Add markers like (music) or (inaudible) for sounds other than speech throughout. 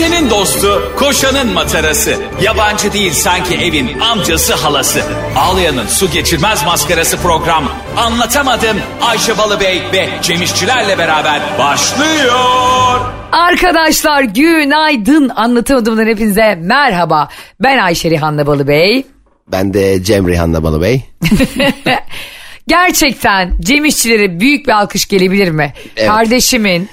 Ayşe'nin dostu, koşanın matarası. Yabancı değil sanki evin amcası halası. Ağlayan'ın su geçirmez maskarası program. Anlatamadım Ayşe Balıbey ve Cemişçilerle beraber başlıyor. Arkadaşlar günaydın anlatamadığımdan hepinize merhaba. Ben Ayşe Rihanna Balıbey. Ben de Cem Rihanna Balı Bey. (laughs) Gerçekten Cem İşçilere büyük bir alkış gelebilir mi? Evet. Kardeşimin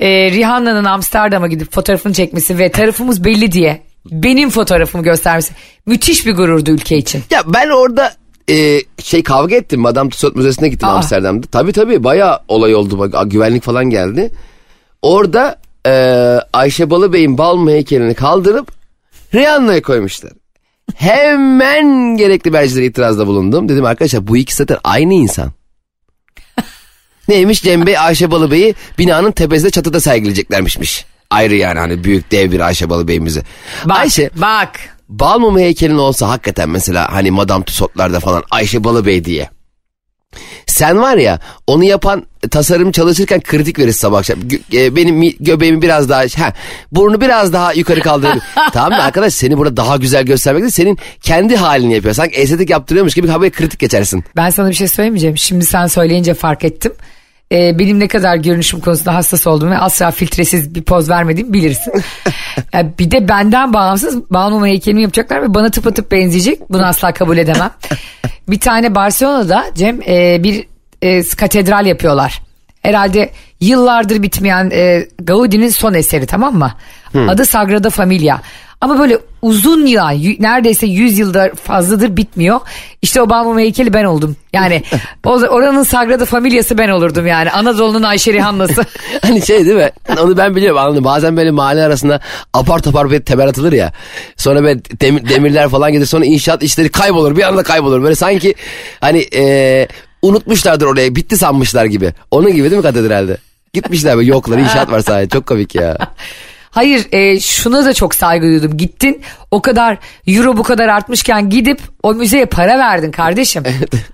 e, Rihanna'nın Amsterdam'a gidip fotoğrafını çekmesi ve tarafımız belli diye benim fotoğrafımı göstermesi müthiş bir gururdu ülke için. Ya ben orada e, şey kavga ettim. Madame Tussauds Müzesi'ne gittim Aa. Amsterdam'da. Tabii tabii bayağı olay oldu. Bak, güvenlik falan geldi. Orada e, Ayşe Balıbey'in bal heykelini kaldırıp Rihanna'ya koymuşlar. Hemen gerekli mercilere itirazda bulundum. Dedim arkadaşlar bu ikisi zaten aynı insan. Neymiş Cem Bey Ayşe Balıbey'i binanın tepesinde çatıda sergileyeceklermişmiş. Ayrı yani hani büyük dev bir Ayşe Balıbey'imizi. Bak, Ayşe bak. bal mumu heykelin olsa hakikaten mesela hani Madame Tussauds'larda falan Ayşe Balıbey diye. Sen var ya onu yapan tasarım çalışırken kritik verir sabah akşam. Gö- e, benim mi- göbeğimi biraz daha ha, burnu biraz daha yukarı kaldırır. (laughs) tamam mı arkadaş seni burada daha güzel göstermek değil senin kendi halini yapıyor. Sanki estetik yaptırıyormuş gibi haberi kritik geçersin. Ben sana bir şey söyleyemeyeceğim. Şimdi sen söyleyince fark ettim. Ee, benim ne kadar görünüşüm konusunda hassas olduğumu ve asla filtresiz bir poz vermediğimi bilirsin. (laughs) Ya bir de benden bağımsız Balmumu heykelimi yapacaklar ve bana tıpatıp benzeyecek. Bunu asla kabul edemem. (laughs) bir tane Barcelona'da Cem e, bir e, katedral yapıyorlar. Herhalde yıllardır bitmeyen e, Gaudi'nin son eseri tamam mı? Adı Sagrada Familia. Ama böyle uzun yıl, y- neredeyse 100 yılda fazladır bitmiyor. İşte o Balmumu heykeli ben oldum. Yani (laughs) oranın Sagrada Familia'sı ben olurdum yani. Anadolu'nun Ayşe Rihanna'sı. (laughs) Hani şey değil mi? Onu ben biliyorum anladım. Bazen böyle mahalle arasında apar topar bir temel atılır ya. Sonra böyle demir- demirler falan gelir. Sonra inşaat işleri kaybolur. Bir anda kaybolur. Böyle sanki hani e, unutmuşlardır oraya. Bitti sanmışlar gibi. Onun gibi değil mi katedralde? Gitmişler böyle yoklar inşaat var sadece. Çok komik ya. (laughs) Hayır e, şuna da çok saygı duydum. Gittin o kadar euro bu kadar artmışken gidip o müzeye para verdin kardeşim.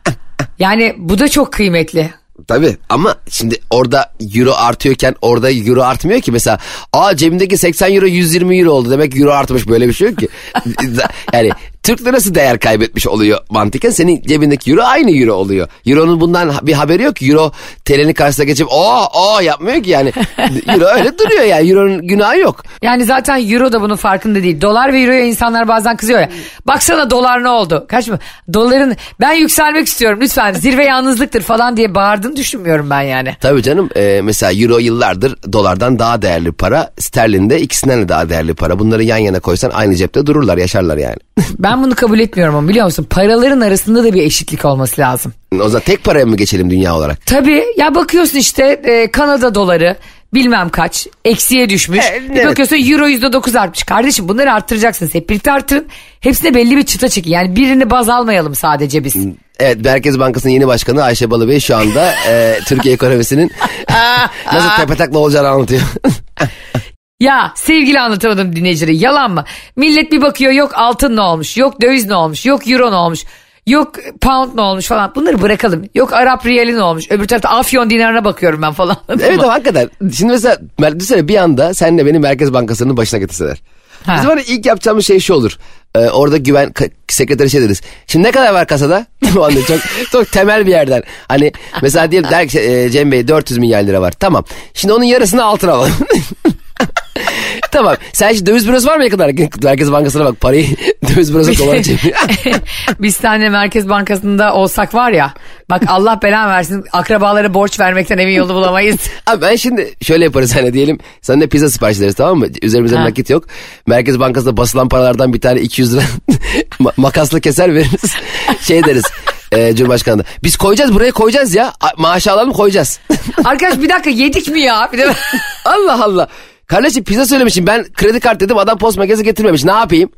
(laughs) yani bu da çok kıymetli. Tabii ama şimdi orada euro artıyorken orada euro artmıyor ki mesela aa cebimdeki 80 euro 120 euro oldu demek euro artmış böyle bir şey yok ki. (laughs) yani Türk lirası değer kaybetmiş oluyor mantıken senin cebindeki euro aynı euro oluyor. Euro'nun bundan bir haberi yok euro TL'nin karşısına geçip oh oh yapmıyor ki yani. (laughs) euro öyle duruyor yani euronun günahı yok. Yani zaten euro da bunun farkında değil. Dolar ve euroya insanlar bazen kızıyor ya. Baksana dolar ne oldu? Kaç mı? Doların ben yükselmek istiyorum lütfen zirve yalnızlıktır falan diye bağırdığını düşünmüyorum ben yani. Tabii canım e, mesela euro yıllardır dolardan daha değerli para sterlin de ikisinden de daha değerli para. Bunları yan yana koysan aynı cepte dururlar yaşarlar yani. Ben bunu kabul etmiyorum ama biliyor musun? Paraların arasında da bir eşitlik olması lazım. O zaman tek paraya mı geçelim dünya olarak? Tabii ya bakıyorsun işte e, Kanada doları bilmem kaç eksiye düşmüş. E, Bir evet. bakıyorsun euro yüzde dokuz artmış. Kardeşim bunları arttıracaksınız. Hep birlikte artırın. Hepsine belli bir çıta çekin. Yani birini baz almayalım sadece biz. Evet Merkez Bankası'nın yeni başkanı Ayşe Balıbey şu anda e, Türkiye ekonomisinin (laughs) nasıl tepetakla olacağını anlatıyor. (laughs) Ya sevgili anlatamadım dinleyicileri yalan mı? Millet bir bakıyor yok altın ne olmuş, yok döviz ne olmuş, yok euro ne olmuş, yok pound ne olmuş falan. Bunları bırakalım. Yok Arap riyali ne olmuş, öbür tarafta Afyon dinarına bakıyorum ben falan. (laughs) evet ama hakikaten. Şimdi mesela düşünsene bir anda senle beni Merkez Bankası'nın başına getirseler. Ha. Bizim hani ilk yapacağımız şey şu olur. Ee, orada güven sekreteri şey deriz. Şimdi ne kadar var kasada? (laughs) Çok çok temel bir yerden. Hani mesela diyelim der ki e, Cem Bey 400 milyar lira var. Tamam. Şimdi onun yarısını altın alalım. (laughs) (laughs) tamam. Sen şimdi döviz bürosu var mı yakın olarak? Merkez Bankası'na bak parayı (laughs) döviz bürosu dolara (laughs) çeviriyor. Biz tane Merkez Bankası'nda olsak var ya bak Allah belan versin akrabalara borç vermekten emin yolu bulamayız. Abi ben şimdi şöyle yaparız hani diyelim sana ne pizza sipariş ederiz tamam mı? Üzerimizde Ha. nakit yok. Merkez Bankası'nda basılan paralardan bir tane 200 lira ma- makasla keser veririz. Şey deriz e, Cumhurbaşkanı da, biz koyacağız buraya koyacağız ya maaşı alalım koyacağız. Arkadaş bir dakika yedik mi ya? Bir de... Allah Allah. Kardeşim pizza söylemişim ben kredi kart dedim adam post makinesi getirmemiş ne yapayım?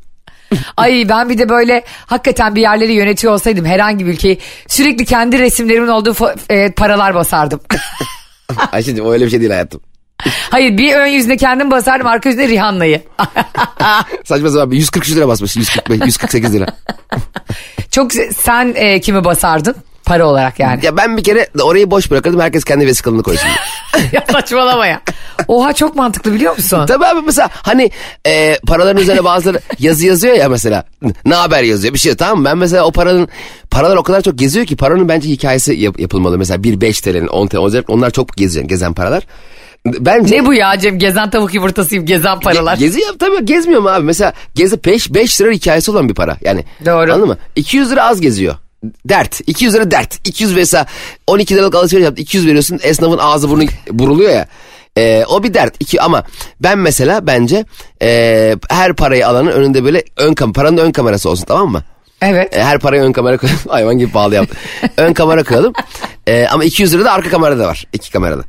(laughs) Ay ben bir de böyle hakikaten bir yerleri yönetiyor olsaydım herhangi bir ülkeyi sürekli kendi resimlerimin olduğu e, paralar basardım. (laughs) Ayşe'cim öyle bir şey değil hayatım. (laughs) Hayır bir ön yüzüne kendim basardım arka yüzüne Rihanna'yı. Saçma sapan 143 lira basmış 145, 148 lira. Çok sen e, kimi basardın Para olarak yani. Ya ben bir kere orayı boş bırakırdım herkes kendi vesikalını koysun. (laughs) ya saçmalama ya. Oha çok mantıklı biliyor musun? Tabii abi mesela hani e, paraların üzerine bazıları (laughs) yazı yazıyor ya mesela. Ne haber yazıyor bir şey tamam mı? Ben mesela o paranın paralar o kadar çok geziyor ki paranın bence hikayesi yap- yapılmalı. Mesela bir 5 TL'nin 10 TL onlar çok geziyor gezen paralar. Bence Ne bu ya Cem gezen tavuk yumurtasıyım gezen paralar. Ge- Gezi yap tabii gezmiyor mu abi? Mesela gezi 5 5 lira hikayesi olan bir para. Yani Doğru. Anladın mı? 200 lira az geziyor. Dert. 200 lira dert. 200 mesela 12 liralık alışveriş yaptın. 200 veriyorsun. Esnafın ağzı burnu buruluyor ya. Ee, o bir dert. İki, ama ben mesela bence e, her parayı alanın önünde böyle ön kam paranın ön kamerası olsun tamam mı? Evet. E, her parayı ön kamera koyalım. (laughs) Hayvan gibi pahalı yaptım. ön kamera koyalım. E, ama 200 lira da arka kamerada var. iki kamerada.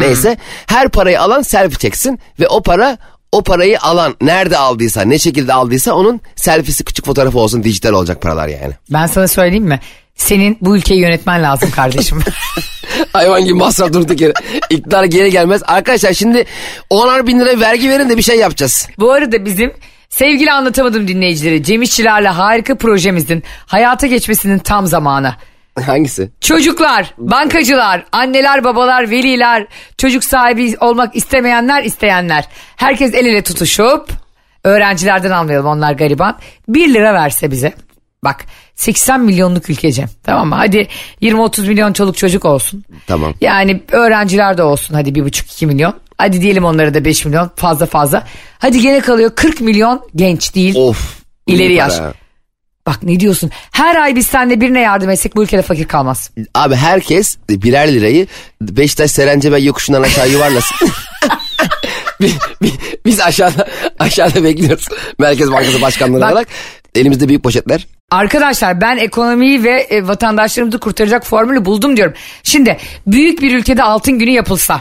Neyse her parayı alan selfie çeksin ve o para o parayı alan nerede aldıysa ne şekilde aldıysa onun selfiesi küçük fotoğrafı olsun dijital olacak paralar yani. Ben sana söyleyeyim mi? Senin bu ülkeyi yönetmen lazım kardeşim. (laughs) (laughs) Hayvan gibi masraf durduk yere. İktidar geri gelmez. Arkadaşlar şimdi 10'ar bin lira vergi verin de bir şey yapacağız. bu arada bizim sevgili anlatamadım dinleyicileri Cem İşçilerle harika projemizin hayata geçmesinin tam zamanı. (laughs) Hangisi? Çocuklar, bankacılar, anneler, babalar, veliler, çocuk sahibi olmak istemeyenler, isteyenler. Herkes el ele tutuşup öğrencilerden almayalım onlar gariban. 1 lira verse bize. Bak 80 milyonluk ülkece tamam mı? Hadi 20-30 milyon çoluk çocuk olsun. Tamam. Yani öğrenciler de olsun hadi 1,5-2 milyon. Hadi diyelim onlara da 5 milyon fazla fazla. Hadi gene kalıyor 40 milyon genç değil. Of. İleri yaş. para. Bak ne diyorsun? Her ay biz seninle birine yardım etsek bu ülkede fakir kalmaz. Abi herkes birer lirayı Beşiktaş Serencebe yokuşundan aşağı yuvarlasın. (laughs) Bi- bi- Biz aşağıda aşağıda bekliyoruz. Merkez Bankası Başkanlığı Bak- olarak. Elimizde büyük poşetler. Arkadaşlar ben ekonomiyi ve e, vatandaşlarımızı kurtaracak formülü buldum diyorum. Şimdi büyük bir ülkede altın günü yapılsa.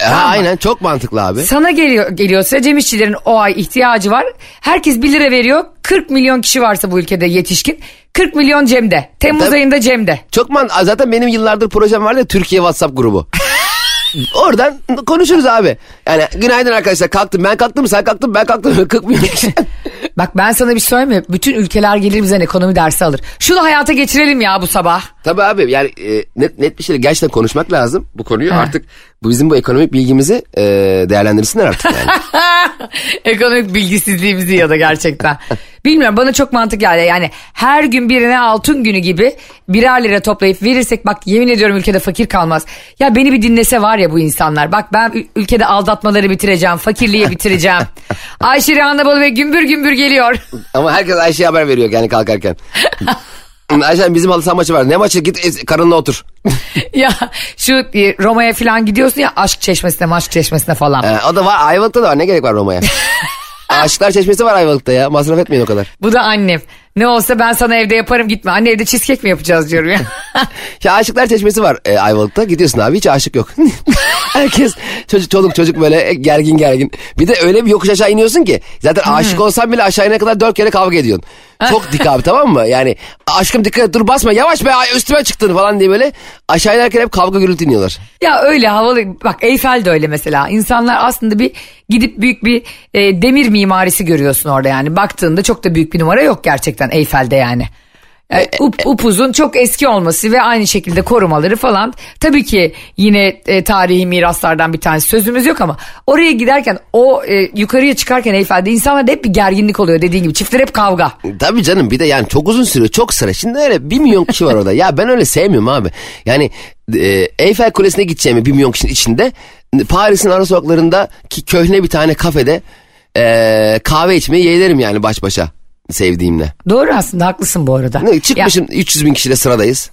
Ha, aynen çok mantıklı abi. Sana geliyor geliyorsa Cem İşçilerin o ay ihtiyacı var. Herkes 1 lira veriyor. 40 milyon kişi varsa bu ülkede yetişkin. 40 milyon Cem'de. Temmuz Tabii. ayında Cem'de. Çok man zaten benim yıllardır projem vardı ya Türkiye WhatsApp grubu. (laughs) Oradan konuşuruz abi. Yani günaydın arkadaşlar kalktım ben kalktım sen kalktın ben kalktım (laughs) 40 milyon kişi. (laughs) Bak ben sana bir şey söyleyeyim mi? Bütün ülkeler gelir bizden ekonomi dersi alır. Şunu hayata geçirelim ya bu sabah. Tabii abi yani e, net, net bir şeyle gerçekten konuşmak lazım bu konuyu. Ha. Artık bu bizim bu ekonomik bilgimizi e, değerlendirsinler artık yani. (laughs) Ekonomik bilgisizliğimizi ya da gerçekten. Bilmiyorum bana çok mantık geldi. Yani her gün birine altın günü gibi birer lira toplayıp verirsek bak yemin ediyorum ülkede fakir kalmaz. Ya beni bir dinlese var ya bu insanlar. Bak ben ül- ülkede aldatmaları bitireceğim, fakirliği bitireceğim. (laughs) Ayşe Balı ve gümbür gümbür geliyor. Ama herkes Ayşe'ye haber veriyor yani kalkarken. (laughs) Ayşe bizim halı saha maçı var. Ne maçı git karınla otur. (laughs) ya şu e, Roma'ya falan gidiyorsun ya aşk çeşmesine aşk çeşmesine falan. Ee, o da var Ayvalık'ta da var ne gerek var Roma'ya. (laughs) Aşıklar Çeşmesi var Ayvalık'ta ya masraf etmeyin o kadar. Bu da annem. Ne olsa ben sana evde yaparım gitme. Anne evde cheesecake mi yapacağız diyorum ya. (laughs) (laughs) Ya Aşıklar Çeşmesi var e, Ayvalık'ta gidiyorsun abi hiç aşık yok. (laughs) Herkes çocuk çoluk çocuk böyle e, gergin gergin. Bir de öyle bir yokuş aşağı iniyorsun ki zaten aşık olsan bile aşağı inene kadar dört kere kavga ediyorsun. Çok dik abi tamam mı? Yani aşkım dikkat et dur basma yavaş be üstüme çıktın falan diye böyle aşağı inerken hep kavga gürültü iniyorlar. Ya öyle havalı bak Eyfel de öyle mesela İnsanlar aslında bir gidip büyük bir e, demir mimarisi görüyorsun orada yani baktığında çok da büyük bir numara yok gerçekten Eyfel'de yani. E, up, upuzun çok eski olması ve aynı şekilde korumaları falan tabii ki yine e, tarihi miraslardan bir tanesi sözümüz yok ama oraya giderken o e, yukarıya çıkarken Eyfel'de insanlarda hep bir gerginlik oluyor dediğin gibi çiftler hep kavga. Tabii canım bir de yani çok uzun sürüyor çok sıra. Şimdi öyle bir milyon kişi var orada. Ya ben öyle sevmiyorum abi. Yani e, Eyfel Kulesi'ne gideceğimi bir milyon kişinin içinde Paris'in ara sokaklarında ki köhne bir tane kafede e, kahve içmeyi yeğlerim yani baş başa sevdiğimle. Doğru aslında haklısın bu arada. Ne, Ya- çıkmışım 300 bin kişiyle sıradayız.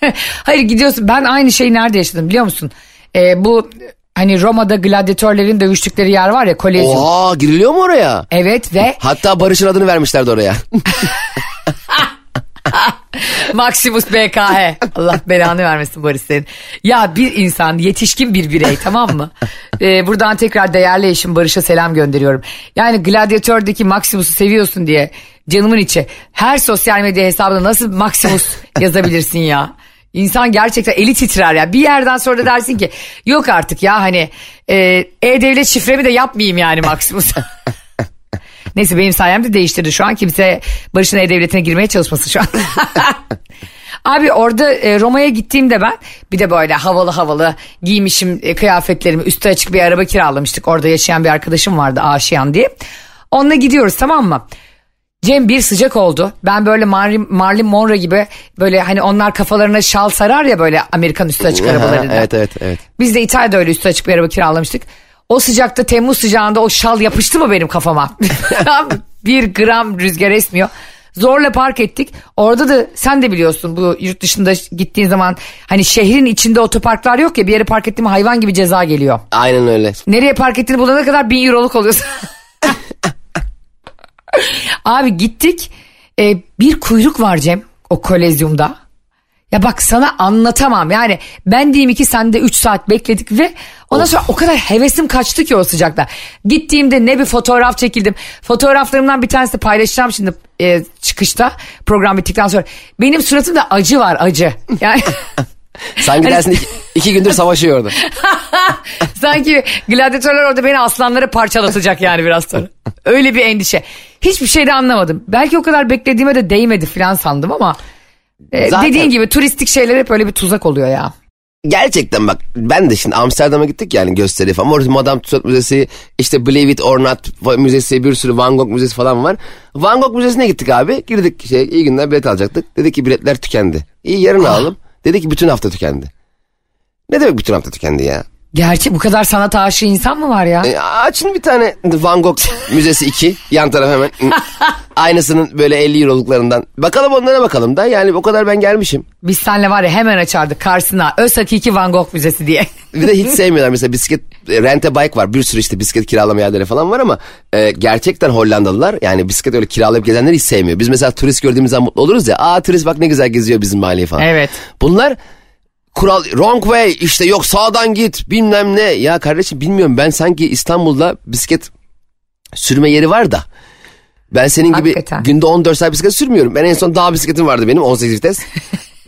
(laughs) Hayır gidiyorsun ben aynı şeyi nerede yaşadım biliyor musun? Ee, bu hani Roma'da gladyatörlerin dövüştükleri yer var ya Kolezyum. Oha giriliyor mu oraya? Evet ve Hatta Barış'ın adını vermişlerdi oraya. (laughs) (laughs) Maximus BKH. Allah belanı vermesin Barış senin. Ya bir insan yetişkin bir birey tamam mı? Ee, buradan tekrar değerli eşim Barış'a selam gönderiyorum. Yani Gladiator'daki Maximus'u seviyorsun diye canımın içi. Her sosyal medya hesabında nasıl Maximus yazabilirsin ya? İnsan gerçekten eli titrer ya. Bir yerden sonra da dersin ki yok artık ya hani e, e-devlet şifremi de yapmayayım yani Maximus. (laughs) Neyse benim sayemde değiştirdi şu an. Kimse Barış'ın E-Devleti'ne girmeye çalışmasın şu an. (laughs) Abi orada e, Roma'ya gittiğimde ben bir de böyle havalı havalı giymişim e, kıyafetlerimi üstü açık bir araba kiralamıştık. Orada yaşayan bir arkadaşım vardı Aşiyan diye. Onunla gidiyoruz tamam mı? Cem bir sıcak oldu. Ben böyle Marlin, Marlin Monroe gibi böyle hani onlar kafalarına şal sarar ya böyle Amerikan üstü açık (laughs) arabalarında. evet evet evet. Biz de İtalya'da öyle üstü açık bir araba kiralamıştık. O sıcakta Temmuz sıcağında o şal yapıştı mı benim kafama? (laughs) (laughs) bir gram rüzgar esmiyor. Zorla park ettik. Orada da sen de biliyorsun bu yurt dışında gittiğin zaman hani şehrin içinde otoparklar yok ya bir yere park ettiğim hayvan gibi ceza geliyor. Aynen öyle. Nereye park ettiğini bulana kadar bin euroluk oluyorsun. (laughs) Abi gittik e, bir kuyruk var Cem o kolezyumda. Ya bak sana anlatamam yani ben diyeyim ki sen de 3 saat bekledik ve ondan sonra o kadar hevesim kaçtı ki o sıcakta. Gittiğimde ne bir fotoğraf çekildim. Fotoğraflarımdan bir tanesi paylaşacağım şimdi e, çıkışta program bittikten sonra. Benim suratımda acı var acı. Yani (laughs) Sanki dersin iki, iki gündür savaşıyor orada. (laughs) sanki gladyatörler orada beni aslanlara parçalatacak yani biraz sonra. Öyle bir endişe. Hiçbir şey de anlamadım. Belki o kadar beklediğime de değmedi falan sandım ama... e, Zaten- Dediğin gibi turistik şeyler hep öyle bir tuzak oluyor ya. Gerçekten bak ben de şimdi Amsterdam'a gittik yani gösteri falan. Orada Madame Tussauds Müzesi, işte Believe It or Not Müzesi, bir sürü Van Gogh Müzesi falan var. Van Gogh Müzesi'ne gittik abi. Girdik şey iyi günler bilet alacaktık. Dedi ki biletler tükendi. İyi yarın alalım. Dedi ki bütün hafta tükendi. Ne demek bütün hafta tükendi ya? Gerçi bu kadar sanat aşığı insan mı var ya? E, açın bir tane Van Gogh Müzesi 2. Yan taraf hemen. Aynısının böyle 50 euroluklarından. Bakalım onlara bakalım da. Yani o kadar ben gelmişim. Biz senle var ya hemen açardık karşısına Öz Hakiki Van Gogh Müzesi diye. (laughs) Bir de hiç sevmiyorlar mesela bisiklet e, rente bike var bir sürü işte bisiklet kiralama yerleri falan var ama e, gerçekten Hollandalılar yani bisiklet öyle kiralayıp gezenleri hiç sevmiyor. Biz mesela turist gördüğümüz zaman mutlu oluruz ya aa turist bak ne güzel geziyor bizim mahalleyi falan. Evet. Bunlar kural wrong way işte yok sağdan git bilmem ne ya kardeşim bilmiyorum ben sanki İstanbul'da bisiklet sürme yeri var da ben senin gibi Hakikaten. günde 14 saat bisiklet sürmüyorum. Ben en son dağ bisikletim vardı benim 18 vites.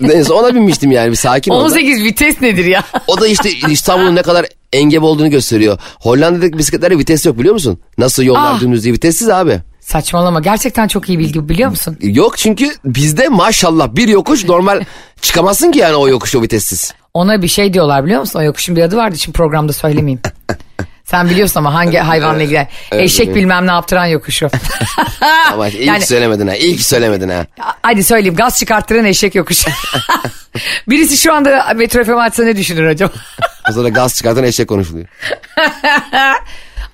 (laughs) son ona binmiştim yani bir sakin ol. da. 18 vites nedir ya? O da işte İstanbul'un ne kadar engebe olduğunu gösteriyor. Hollanda'daki bisikletlerde vites yok biliyor musun? Nasıl yollar Ah. dümdüz diye vitessiz abi. Saçmalama gerçekten çok iyi bilgi biliyor musun? Yok çünkü bizde maşallah bir yokuş normal (laughs) çıkamazsın ki yani o yokuş o vitessiz. Ona bir şey diyorlar biliyor musun? O yokuşun bir adı vardı şimdi programda söylemeyeyim. (laughs) Sen biliyorsun ama hangi hayvanla ilgili? (laughs) Eşek bilmem ne yaptıran yokuşu. Ama iyi Yani- söylemedin ha. Ki söylemedin ha. Hadi söyleyeyim gaz çıkarttıran eşek yokuşu. Birisi şu anda Metro FM açsa ne düşünür acaba? O sırada gaz çıkartan eşek konuşuluyor.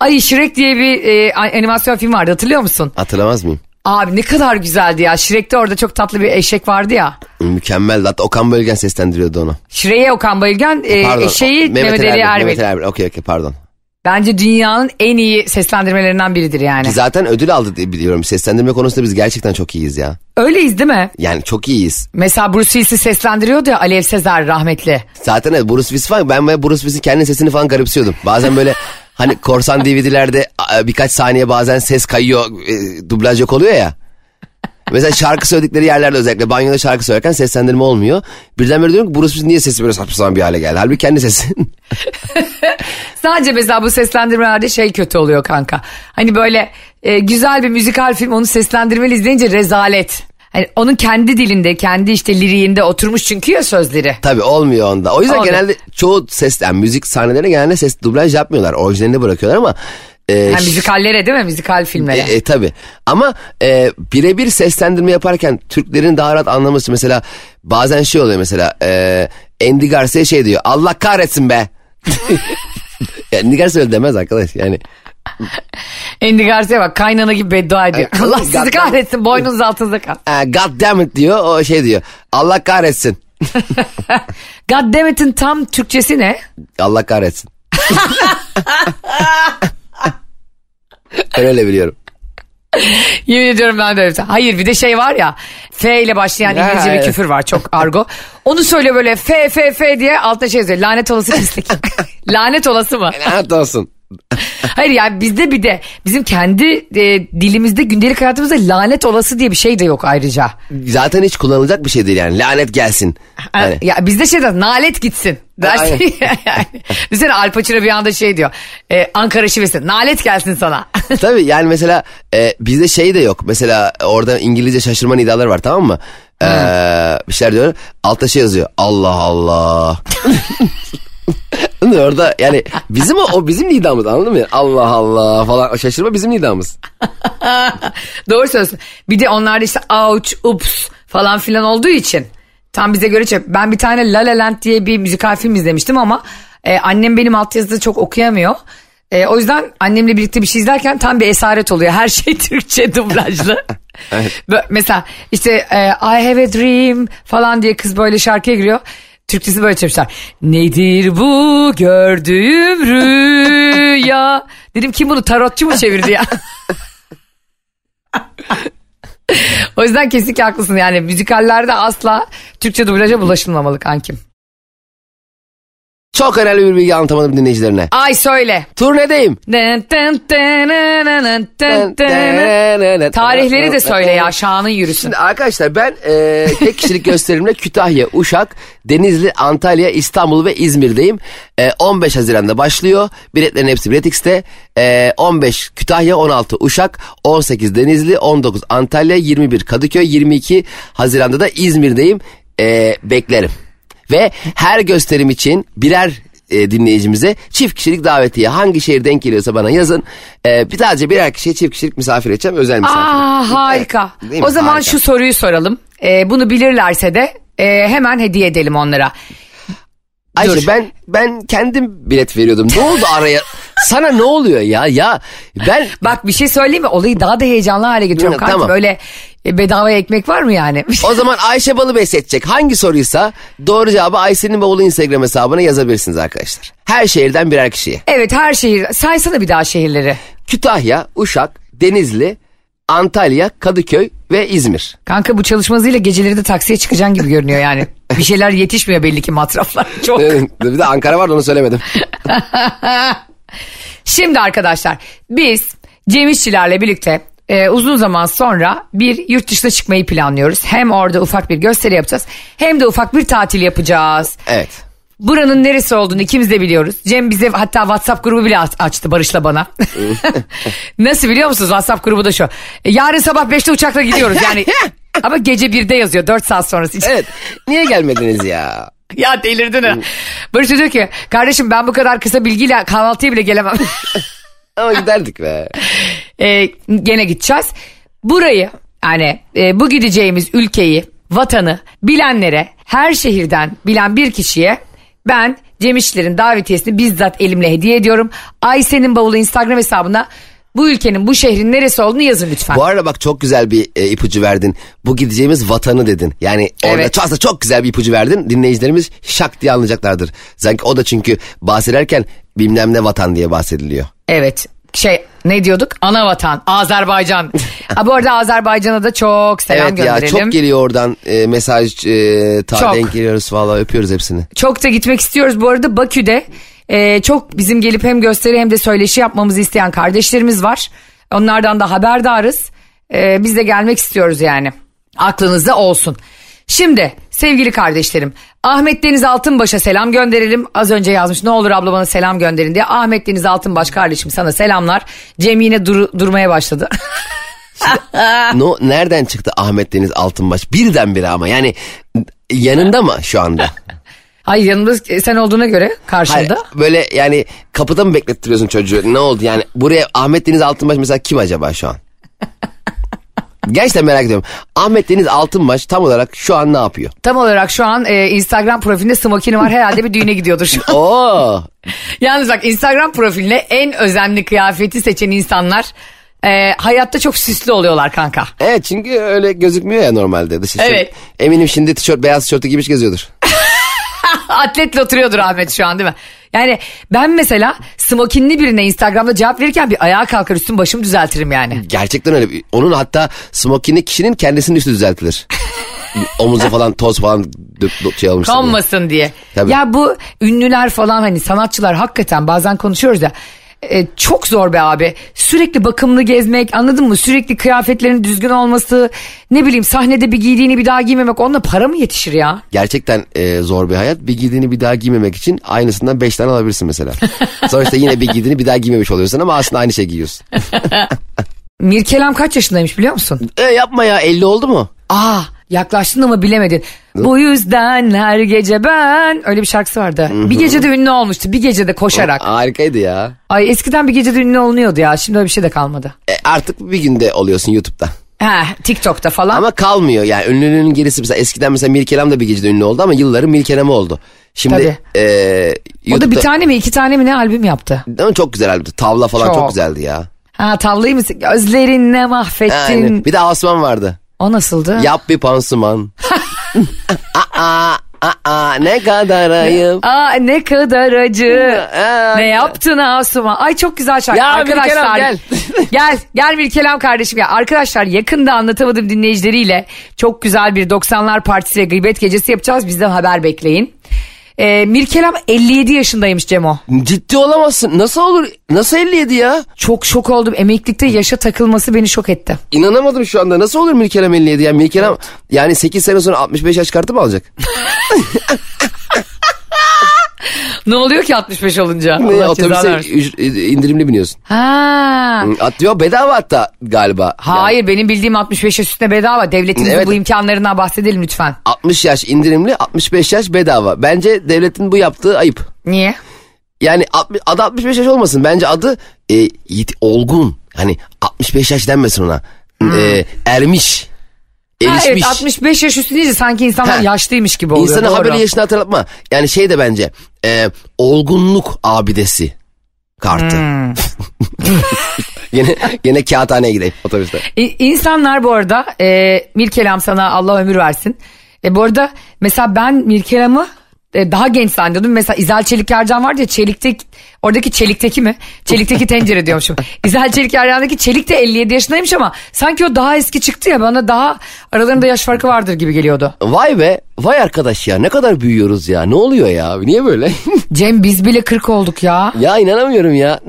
Ay Shrek diye bir e, animasyon film vardı hatırlıyor musun? Hatırlamaz mıyım? Abi ne kadar güzeldi ya. Shrek'te orada çok tatlı bir eşek vardı ya. Mükemmel. Hatta Okan Bölgen seslendiriyordu onu. Shrek'e Okan Bayülgen, e, Pardon. eşeği Mehmet, Ali Erbil, Erbil. Mehmet Ali Erbil. Okey okey pardon. Bence dünyanın en iyi seslendirmelerinden biridir yani. Ki zaten ödül aldı diye biliyorum. Seslendirme konusunda biz gerçekten çok iyiyiz ya. Öyleyiz değil mi? Yani çok iyiyiz. Mesela Bruce Willis'i seslendiriyordu ya Alev Sezer rahmetli. Zaten evet Bruce Willis falan ben Bruce Willis'in kendi sesini falan garipsiyordum. Bazen böyle (laughs) hani korsan DVD'lerde birkaç saniye bazen ses kayıyor e, dublaj yok oluyor ya. Mesela şarkı söyledikleri yerlerde özellikle banyoda şarkı söylerken seslendirme olmuyor. Birden böyle diyorum ki Bruce Willis niye sesi böyle saçma sapan bir hale geldi? Halbuki kendi sesi. (laughs) Sadece mesela bu seslendirmelerde şey kötü oluyor kanka. Hani böyle e, güzel bir müzikal film onu seslendirmeli izleyince rezalet. Hani onun kendi dilinde, kendi işte liriğinde oturmuş çünkü ya sözleri. Tabii olmuyor onda. O yüzden Olmuyor. genelde çoğu ses yani müzik sahnelerine genelde ses dublaj yapmıyorlar. Orijinalini bırakıyorlar ama e, Yani müzikallere değil mi? Müzikal filmlere. E, e, tabii ama e, birebir seslendirme yaparken Türklerin daha rahat anlaması mesela bazen şey oluyor mesela e, Andy Garcia şey diyor Allah kahretsin be. (laughs) Andy Garcia öyle demez arkadaş yani. Andy Garcia bak kaynana gibi beddua ediyor. (laughs) Allah (laughs) sizi kahretsin boynunuz altınızda kal. e, God damn it diyor o şey diyor Allah kahretsin. God damn it'in tam Türkçesi ne? Allah kahretsin. Ben öyle biliyorum. Yemin ediyorum ben de öyle. bir. Hayır bir de şey var ya F ile başlayan Ya, İngilizce bir evet. küfür var çok argo. Onu söyle böyle F F F diye altta şey yazıyor. Lanet olası pislik. (laughs) Lanet olası mı? Lanet olsun. (laughs) Hayır yani bizde bir de bizim kendi e, dilimizde gündelik hayatımızda lanet olası diye bir şey de yok ayrıca. Zaten hiç kullanılacak bir şey değil yani lanet gelsin. Hani, Ya bizde şey der nalet gitsin. Dersin (laughs) yani. Düşünsene Al Pacino bir anda şey diyor. E, Ankara şivesi nalet gelsin sana. (laughs) Tabii yani mesela e, bizde şey de yok. Mesela orada İngilizce şaşırma nidaları var tamam mı? Ee, bir şeyler diyor. Altta şey yazıyor. Allah Allah. Orada yani bizim o, o bizim nidamız anladın mı? Allah Allah falan şaşırma bizim nidamız. (laughs) Doğru söylüyorsun. Bir de onlarda işte ouch, ups falan filan olduğu için tam bize göre çok. Ben bir tane La La Land diye bir müzikal film izlemiştim ama e, annem benim altyazıda çok okuyamıyor. E, o yüzden annemle birlikte bir şey izlerken tam bir esaret oluyor. Her şey (laughs) Türkçe dublajlı. (laughs) Bö- Mesela işte e, I have a dream falan diye kız böyle şarkıya giriyor. Türkçesi böyle çevirmişler. Nedir bu gördüğüm rüya? Dedim kim bunu tarotçu mu çevirdi ya? (laughs) o yüzden kesinlikle haklısın yani müzikallerde asla Türkçe dublaja bulaşılmamalı kankim. Çok önemli bir bilgi anlatamadım dinleyicilerine. Ay söyle. Turnedeyim. Tarihleri de söyle ya şanın yürüsün. Şimdi arkadaşlar ben e, tek kişilik gösterimle Kütahya, Uşak, Denizli, Antalya, İstanbul ve İzmir'deyim. E, 15 Haziran'da başlıyor. Biletlerin hepsi Biletix'te. E, 15 Kütahya, 16 Uşak, 18 Denizli, 19 Antalya, 21 Kadıköy, 22 Haziran'da da İzmir'deyim. E, beklerim. Ve her gösterim için birer e, dinleyicimize çift kişilik davetiye hangi şehir denk geliyorsa bana yazın. E, bir sadece birer kişiye çift kişilik misafir edeceğim özel misafir. Aa harika. Mi? O zaman Harika. şu soruyu soralım. Ee, bunu bilirlerse de e, hemen hediye edelim onlara. Ayşe Dur. ben ben kendim bilet veriyordum. Ne oldu araya? (laughs) Sana ne oluyor ya? Ya ben Bak bir şey söyleyeyim mi? Olayı daha da heyecanlı hale getiriyorum. Kanka tamam. böyle e, bedava ekmek var mı yani? (laughs) o zaman Ayşe Balıbey seçecek. Hangi soruysa doğru cevabı Ayşe'nin bavulu Instagram hesabına yazabilirsiniz arkadaşlar. Her şehirden birer kişiye. evet her şehir. Saysana bir daha şehirleri. Kütahya, Uşak, Denizli, Antalya, Kadıköy ve İzmir. Kanka bu çalışmazıyla geceleri de taksiye çıkacaksın gibi görünüyor yani. (laughs) Bir şeyler yetişmiyor belli ki masraflar (laughs) çok. bir de Ankara var onu söylemedim. Şimdi arkadaşlar biz Cem İşçilerle birlikte e, uzun zaman sonra bir yurt dışına çıkmayı planlıyoruz. Hem orada ufak bir gösteri yapacağız hem de ufak bir tatil yapacağız. Evet. Buranın neresi olduğunu ikimiz de biliyoruz. Cem bize hatta WhatsApp grubu bile aç- açtı Barış'la bana. (laughs) (laughs) Nasıl biliyor musunuz? WhatsApp grubu da şu. E, Yarın sabah 5'te uçakla gidiyoruz yani. (laughs) Ama gece 1'de yazıyor 4 saat sonrası için. Evet. Niye gelmediniz ya? Ya delirdin ha. Barış diyor ki kardeşim ben bu kadar kısa bilgiyle kahvaltıya bile gelemem. Ama giderdik be. E, gene gideceğiz. Burayı yani e, bu gideceğimiz ülkeyi, vatanı bilenlere, her şehirden bilen bir kişiye ben Cem İşçilerin davetiyesini bizzat elimle hediye ediyorum. Ayşe'nin bavulu Instagram hesabına bu ülkenin, bu şehrin neresi olduğunu yazın lütfen. Bu arada bak çok güzel bir e, ipucu verdin. Bu gideceğimiz vatanı dedin. Yani orada Evet. çok, aslında çok güzel bir ipucu verdin. Dinleyicilerimiz şak diye anlayacaklardır. Sanki o da çünkü bahsederken bilmem ne vatan diye bahsediliyor. Evet. Şey ne diyorduk? Ana vatan, Azerbaycan. (laughs) ha, bu arada Azerbaycan'a da çok selam evet ya gönderelim. çok geliyor oradan e, mesaj e, ta Çok. denk geliyoruz vallahi öpüyoruz hepsini. Çok da gitmek istiyoruz. Bu arada Bakü'de e, çok bizim gelip hem gösteri hem de söyleşi yapmamızı isteyen kardeşlerimiz var. Onlardan da haberdarız. E, biz de gelmek istiyoruz yani. Aklınızda olsun. Şimdi sevgili kardeşlerim Ahmet Deniz Altınbaş'a selam gönderelim. Az önce yazmış ne olur abla bana selam gönderin diye. Ahmet Deniz Altınbaş kardeşim sana selamlar. Cem yine dur- durmaya başladı. (laughs) no, nereden çıktı Ahmet Deniz Altınbaş? Birdenbire ama yani yanında mı şu anda? (laughs) Hayır yanımda sen olduğuna göre karşında. Hayır, böyle yani kapıda mı beklettiriyorsun çocuğu? Ne oldu yani? Buraya Ahmet Deniz Altınbaş mesela kim acaba şu an? (laughs) Gerçekten merak ediyorum. Ahmet Deniz Altınbaş tam olarak şu an ne yapıyor? Tam olarak şu an e, Instagram profilinde smokini var. Herhalde bir düğüne gidiyordur şu an. (laughs) Oo. (laughs) Yalnız bak Instagram profiline en özenli kıyafeti seçen insanlar e, hayatta çok süslü oluyorlar kanka. Evet çünkü öyle gözükmüyor ya normalde dışı. Evet. Eminim şimdi tişört beyaz tişörtü giymiş geziyordur. (laughs) Atletle oturuyordur Ahmet şu an değil mi? Yani ben mesela smokinli birine Instagram'da cevap verirken bir ayağa kalkar üstüm başımı düzeltirim yani. Gerçekten öyle. Onun hatta smokini kişinin kendisinin üstü düzeltilir. (laughs) Omuzu falan toz falan dök, şey olmuş. Konmasın diye. Tabii. Ya bu ünlüler falan hani sanatçılar hakikaten bazen konuşuyoruz ya. E, çok zor be abi. Sürekli bakımlı gezmek anladın mı? Sürekli kıyafetlerin düzgün olması. Ne bileyim sahnede bir giydiğini bir daha giymemek. Onunla para mı yetişir ya? Gerçekten e, zor bir hayat. Bir giydiğini bir daha giymemek için aynısından 5 tane alabilirsin mesela. (laughs) Sonuçta yine bir giydiğini bir daha giymemiş oluyorsun ama aslında aynı şey giyiyorsun. (laughs) Mirkelem kaç yaşındaymış biliyor musun? e, yapma ya 50 oldu mu? Aa Yaklaştın ama bilemedin. Bu yüzden her gece ben öyle bir şarkısı vardı. Bir gecede ünlü olmuştu. Bir gecede koşarak. Harikaydı ya. Ay eskiden bir gecede ünlü olunuyordu ya. Şimdi öyle bir şey de kalmadı. E, artık bir günde oluyorsun YouTube'da. Ha, TikTok'ta falan. Ama kalmıyor yani ünlünün gerisi mesela eskiden mesela Mirkelam da bir gecede ünlü oldu ama yılların Mirkelam'ı oldu. Şimdi Tabii. e, o da bir tane mi iki tane mi ne albüm yaptı? Ama çok güzel albümdü. Tavla falan çok, Çok. güzeldi ya. Ha tavlayı mı? Gözlerinle mahvettin. Yani, bir de Asuman vardı. O nasıldı? Yap bir pansuman. (laughs) aa, aa, ne kadar ayıp. Aa ne kadar acı. Aa, ne yaptın Asuman? Ay çok güzel şarkı. Ya Arkadaşlar gel. (laughs) gel gel Mirkelam kardeşim gel. Arkadaşlar yakında anlatamadığım dinleyicileriyle çok güzel bir 90'lar partisi ve gıybet gecesi yapacağız. Bizden haber bekleyin. Ee, Mirkelam 57 yaşındaymış Cemo. Ciddi olamazsın. Nasıl olur? Nasıl 57 ya? Çok şok oldum. Emeklilikte yaşa takılması beni şok etti. İnanamadım şu anda. Nasıl olur Mirkelam 57 ya? Mirkelam yani 8 sene sonra 65 yaş kartı mı alacak? (laughs) (laughs) Ne oluyor ki 65 olunca? Ne, Allah otobüse üc- indirimli biniyorsun. Ha. Atıyor bedava hatta galiba. Hayır benim bildiğim 65 yaş üstüne bedava. Devletimizin Evet. bu imkanlarından bahsedelim lütfen. 60 yaş indirimli 65 yaş bedava. Bence devletin bu yaptığı ayıp. Niye? Yani 60 adı 65 yaş olmasın. Bence adı e, olgun. Hani 65 yaş denmesin ona. E, ermiş. Ha, Erişmiş. evet 65 yaş üstü deyince sanki insanlar Ha. yaşlıymış gibi oluyor. Doğru. haberi yaşını hatırlatma. Yani şey de bence e, olgunluk abidesi kartı. Hmm. (laughs) yine yine kağıthaneye gideyim otobüste. İ- İnsanlar bu arada e, Mirkelam sana Allah ömür versin. E, bu arada mesela ben Mirkelam'ı daha genç zannediyordum. Mesela İzel Çelik Ercan vardı ya Çelik'teki oradaki Çelik'teki mi? Çelik'teki tencere diyormuşum. (laughs) İzel Çelik Ercan'daki Çelik de 57 yaşındaymış ama sanki o daha eski çıktı ya bana daha aralarında yaş farkı vardır gibi geliyordu. Vay be vay arkadaş ya ne kadar büyüyoruz ya ne oluyor ya niye böyle? (laughs) Cem biz bile 40 olduk ya. ya inanamıyorum ya.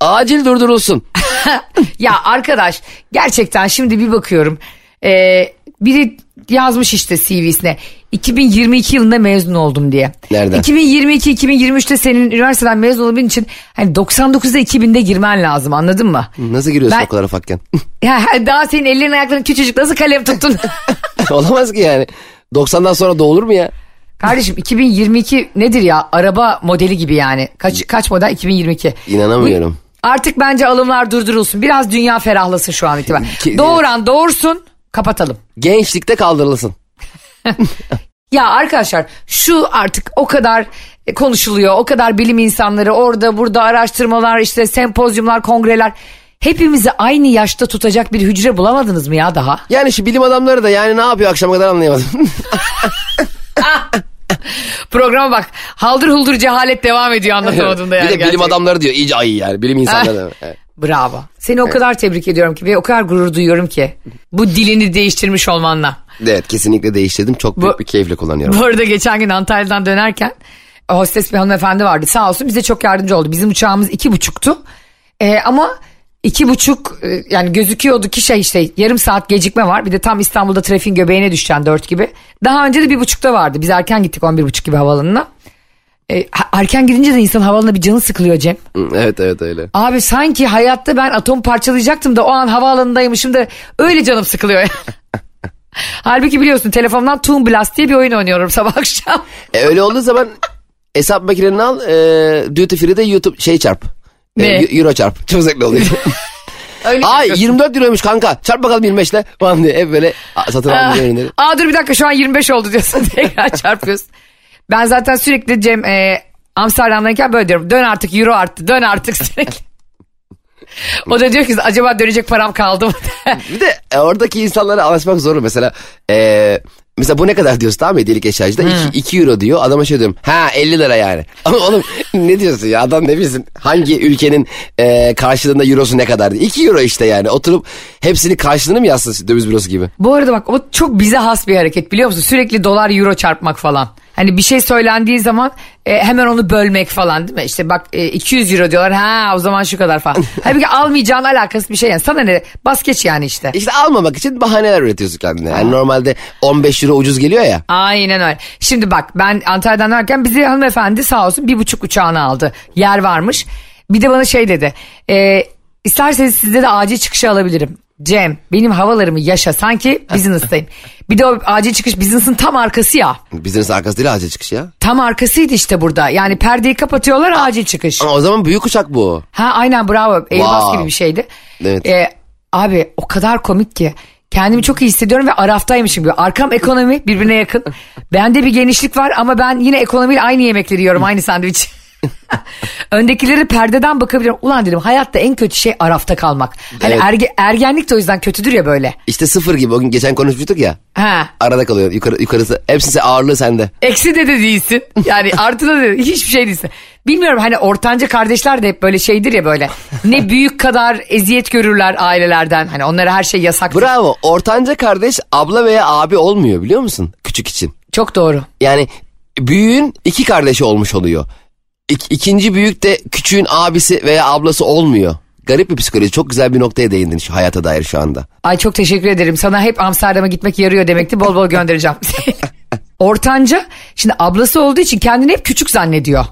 Acil durdurulsun. (laughs) ya arkadaş gerçekten şimdi bir bakıyorum. Ee, biri yazmış işte CV'sine 2022 yılında mezun oldum diye. Nereden? 2022-2023'te senin üniversiteden mezun olabilmen için hani 99'da 2000'de girmen lazım anladın mı? Nasıl giriyorsun Ben- o kadar ufakken? (laughs) Ya daha senin ellerin ayakların küçücük nasıl kalem tuttun? (laughs) Olamaz ki yani. 90'dan sonra doğulur mu ya? Kardeşim 2022 nedir ya? Araba modeli gibi yani. Kaç kaç model 2022? İnanamıyorum. Artık bence alımlar durdurulsun. Biraz dünya ferahlasın şu an itibaren. Doğuran doğursun kapatalım. Gençlikte kaldırılsın. (laughs) Ya arkadaşlar şu artık o kadar konuşuluyor. O kadar bilim insanları orada burada araştırmalar işte sempozyumlar kongreler. Hepimizi aynı yaşta tutacak bir hücre bulamadınız mı ya daha? Yani şu bilim adamları da yani ne yapıyor akşama kadar anlayamadım. (laughs) Programa bak haldır huldur cehalet devam ediyor anlatamadığında yani. bir de bilim gerçekten. adamları diyor iyice ayı yani bilim insanları. (laughs) Evet. Bravo. Seni o kadar tebrik ediyorum ki ve o kadar gurur duyuyorum ki. Bu dilini değiştirmiş olmanla. Evet kesinlikle değiştirdim. Çok büyük Bu- bir keyifle kullanıyorum. Bu arada geçen gün Antalya'dan dönerken hostes bir hanımefendi vardı sağ olsun bize çok yardımcı oldu. Bizim uçağımız iki buçuktu Ee, ama iki buçuk e, yani gözüküyordu ki şey işte yarım saat gecikme var. Bir de tam İstanbul'da trafiğin göbeğine düşeceksin dört gibi. Daha önce de bir buçukta vardı. Biz erken gittik on bir buçuk gibi havaalanına. Ha- erken gidince de insan havaalanına bir canı sıkılıyor Cem. Evet evet öyle. Abi sanki hayatta ben atom parçalayacaktım da o an havaalanındaymışım da öyle canım sıkılıyor. (laughs) Halbuki biliyorsun telefonumdan Toon Blast diye bir oyun oynuyorum sabah akşam. E, öyle olduğu zaman hesap makineni al e, duty free'de YouTube şey çarp. E, Ne? Euro çarp. Çok zevkli oluyor. (laughs) Öyle Ay yapıyorsun. 24 euroymuş kanka. Çarp bakalım 25 ile falan diye. Hep böyle satın alma (laughs) ürünleri. Aa dur bir dakika şu an 25 oldu diyorsun tekrar çarpıyorsun. Ben zaten sürekli Cem e, Amsterdam'dayken böyle diyorum. Dön artık euro arttı dön artık sürekli. (laughs) o da diyor ki acaba dönecek param kaldı mı? (laughs) Bir de e, oradaki insanlara anlaşmak zor. Mesela e, mesela bu ne kadar diyorsun tamam mı hediyelik eşyacıda? 2 euro diyor. Adama şey diyorum. Ha 50 lira yani. (laughs) Ama oğlum ne diyorsun ya? Adam ne bilsin hangi ülkenin e, karşılığında eurosu ne kadar diye. 2 euro işte yani. Oturup hepsini karşılığını mı yazsın döviz bürosu gibi? Bu arada bak o çok bize has bir hareket biliyor musun? Sürekli dolar euro çarpmak falan. Hani bir şey söylendiği zaman e, hemen onu bölmek falan değil mi? İşte bak e, 200 euro diyorlar ha o zaman şu kadar falan. (laughs) Halbuki almayacağın alakası bir şey yani. Sana ne bas geç yani işte. İşte almamak için bahaneler üretiyorsun kendine. Yani normalde 15 euro ucuz geliyor ya. Aynen öyle. Şimdi bak ben Antalya'dan dönerken bizi hanımefendi sağ olsun bir buçuk uçağını aldı. Yer varmış. Bir de bana şey dedi. E, isterseniz sizde de acil çıkışı alabilirim. Cem benim havalarımı yaşa sanki business'tayım. (laughs) Bir de o acil çıkış business'ın tam arkası ya. Business arkası değil acil çıkış ya. Tam arkasıydı işte burada. Yani perdeyi kapatıyorlar acil çıkış. Ama o zaman büyük uçak bu. Ha aynen bravo. Airbus Wow. gibi bir şeydi. Evet. Ee, abi o kadar komik ki. Kendimi çok iyi hissediyorum ve araftaymışım gibi. Arkam ekonomi birbirine yakın. Bende bir genişlik var ama ben yine ekonomiyle aynı yemekleri yiyorum. Aynı sandviç. (laughs) Öndekileri perdeden bakabiliyorum. Ulan dedim hayatta en kötü şey arafta kalmak. Hani Evet. erge- ergenlik de o yüzden kötüdür ya böyle. İşte sıfır gibi o gün geçen konuşmuştuk ya. Ha. Arada kalıyor yukarı, yukarısı. Hepsi ağırlığı sende. Eksi de de değilsin. Yani (laughs) artı da de hiçbir şey değilsin. Bilmiyorum hani ortanca kardeşler de hep böyle şeydir ya böyle. Ne (laughs) büyük kadar eziyet görürler ailelerden. Hani onlara her şey yasak. Bravo. Ortanca kardeş abla veya abi olmuyor biliyor musun? Küçük için. Çok doğru. Yani büyüğün iki kardeşi olmuş oluyor. İk, ikinci büyük de küçüğün abisi veya ablası olmuyor. Garip bir psikoloji. Çok güzel bir noktaya değindin şu hayata dair şu anda. Ay çok teşekkür ederim. Sana hep Amsterdam'a gitmek yarıyor demekti. Bol bol göndereceğim. (laughs) Ortanca şimdi ablası olduğu için kendini hep küçük zannediyor.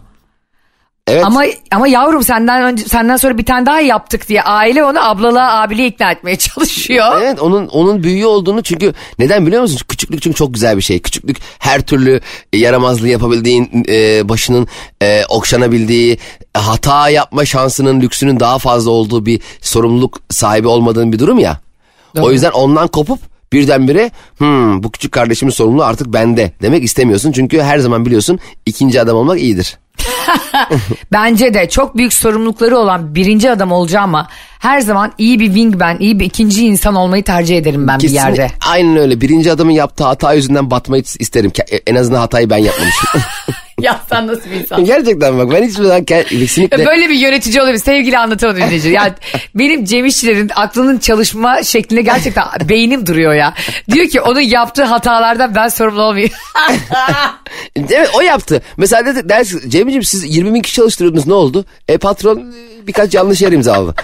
Evet. Ama ama yavrum senden önce senden sonra bir tane daha yaptık diye aile onu ablalığa abiliğe ikna etmeye (laughs) çalışıyor. Evet onun onun büyüğü olduğunu çünkü neden biliyor musun? Küçüklük çünkü çok güzel bir şey. Küçüklük her türlü e, yaramazlığı yapabildiğin, e, başının e, okşanabildiği, hata yapma şansının, lüksünün daha fazla olduğu bir sorumluluk sahibi olmadığın bir durum ya. O yüzden ondan kopup birdenbire hmm, bu küçük kardeşimin sorumluluğu artık bende demek istemiyorsun. Çünkü her zaman biliyorsun ikinci adam olmak iyidir. (laughs) Bence de çok büyük sorumlulukları olan birinci adam olacağıma her zaman iyi bir wingman, iyi bir ikinci insan olmayı tercih ederim ben bir Kesinlikle- yerde. Aynen öyle. Birinci adamın yaptığı hata yüzünden batmayı isterim. En azından hatayı ben yapmamışım. (laughs) (laughs) ya sen nasıl bir insan? Gerçekten bak ben hiçbir zaman ke- kesinlikle... Böyle bir yönetici olabilir. Sevgili anlatamadım dinleyici. Ya benim Cem İşçilerin aklının çalışma şeklinde gerçekten (laughs) beynim duruyor ya. Diyor ki onun yaptığı hatalardan ben sorumlu olmayayım. (laughs) Evet o yaptı. Mesela dedi, dersin Cemciğim siz 20 bin kişi çalıştırıyordunuz ne oldu? E patron birkaç yanlış yer imzaladı.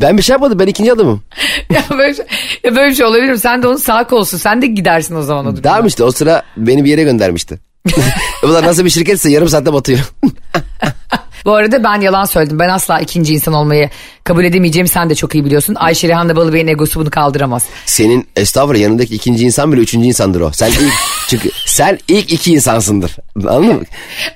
Ben bir şey yapmadım ben ikinci adamım. ya, böyle, şey- ya böyle bir şey olabilir mi? Sen de onun sağ kolsun. Sen de gidersin o zaman o. Tamam işte o sıra beni bir yere göndermişti. (laughs) Bu da nasıl bir şirketse yarım saatte batıyor. Bu arada ben yalan söyledim. Ben asla ikinci insan olmayı kabul edemeyeceğimi sen de çok iyi biliyorsun. Ayşe Rehan'la Balıbey'in egosu bunu kaldıramaz. Senin estağfurullah yanındaki ikinci insan bile üçüncü insandır o. Sen ilk (laughs) çünkü sen ilk iki insansındır. Anladın mı?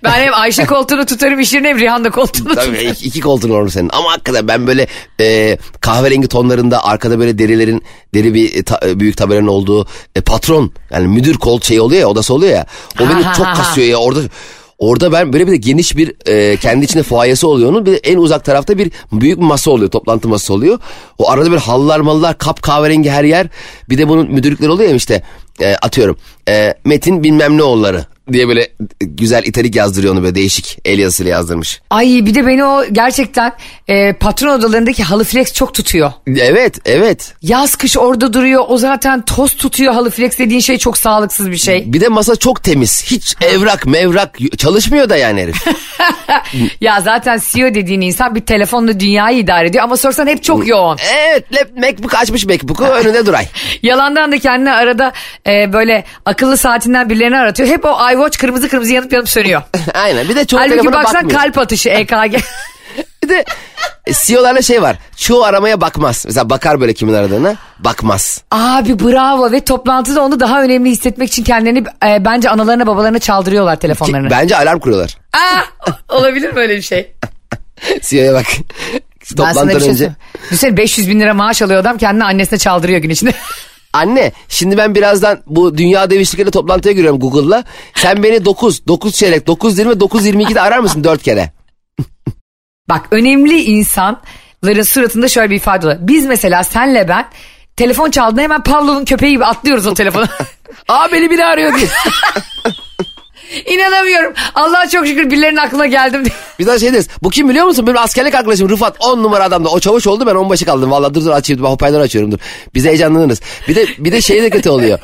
Ben hem Ayşe (laughs) koltuğunu tutarım iş yerine hem Rihanna koltuğunu Tabii tutarım. iki, iki koltuğun olur senin. Ama hakikaten ben böyle e, kahverengi tonlarında arkada böyle derilerin deri bir ta- büyük tabelanın olduğu e, patron yani müdür kol şey oluyor ya odası oluyor ya. O beni çok kasıyor ya orada. Orada ben böyle bir de geniş bir e, kendi içinde fuayesi oluyor onun. Bir de en uzak tarafta bir büyük masa oluyor. Toplantı masası oluyor. O arada bir halılar malılar kap kahverengi her yer. Bir de bunun müdürlükleri oluyor ya işte e, atıyorum. E, Metin bilmem ne oğulları diye böyle güzel italik yazdırıyor onu böyle değişik el yazısıyla yazdırmış. Ay bir de beni o gerçekten e, patron odalarındaki halı flex çok tutuyor. Evet evet. Yaz kış orada duruyor. O zaten toz tutuyor halı flex dediğin şey çok sağlıksız bir şey. Bir de masa çok temiz. Hiç evrak mevrak çalışmıyor da yani herif. (laughs) ya zaten CEO dediğin insan bir telefonla dünyayı idare ediyor ama sorsan hep çok yoğun. evet lap, MacBook açmış MacBook'u önünde duray. (laughs) Yalandan da kendine arada e, böyle akıllı saatinden birilerini aratıyor. Hep o iWatch kırmızı kırmızı yanıp yanıp sönüyor. (laughs) Aynen bir de çoğu Halbuki telefona baksan bakmıyor. kalp atışı (laughs) EKG. Bir de e, CEO'larda şey var. Çoğu aramaya bakmaz. Mesela bakar böyle kimin aradığına. Bakmaz. Abi bravo ve toplantıda onu daha önemli hissetmek için kendilerini e, bence analarına babalarına çaldırıyorlar Ki, telefonlarını. bence alarm kuruyorlar. Aa, olabilir böyle bir şey. (laughs) CEO'ya bak. Bir Toplantıdan şey önce. Düşünsene 500 bin lira maaş alıyor adam kendini annesine çaldırıyor gün içinde. Anne şimdi ben birazdan bu dünya dev toplantıya giriyorum Google'la. Sen beni 9, 9 çeyrek, 9.20, 9.22'de arar mısın 4 kere? (laughs) Bak önemli insanların suratında şöyle bir ifade oluyor. Biz mesela senle ben telefon çaldığında hemen Pavlov'un köpeği gibi atlıyoruz o telefona. (laughs) (laughs) Aa beni biri arıyor diye. İnanamıyorum. Allah'a çok şükür birilerinin aklına geldim. Biz de şey deriz. Bu kim biliyor musun? Benim askerlik arkadaşım Rıfat 10 numara adamdı. O çavuş oldu ben onbaşı kaldım. Vallahi dur dur açayım. Ben hoparlör açıyorum dur. Biz heyecanlanırız. Bir de bir de şey de kötü oluyor.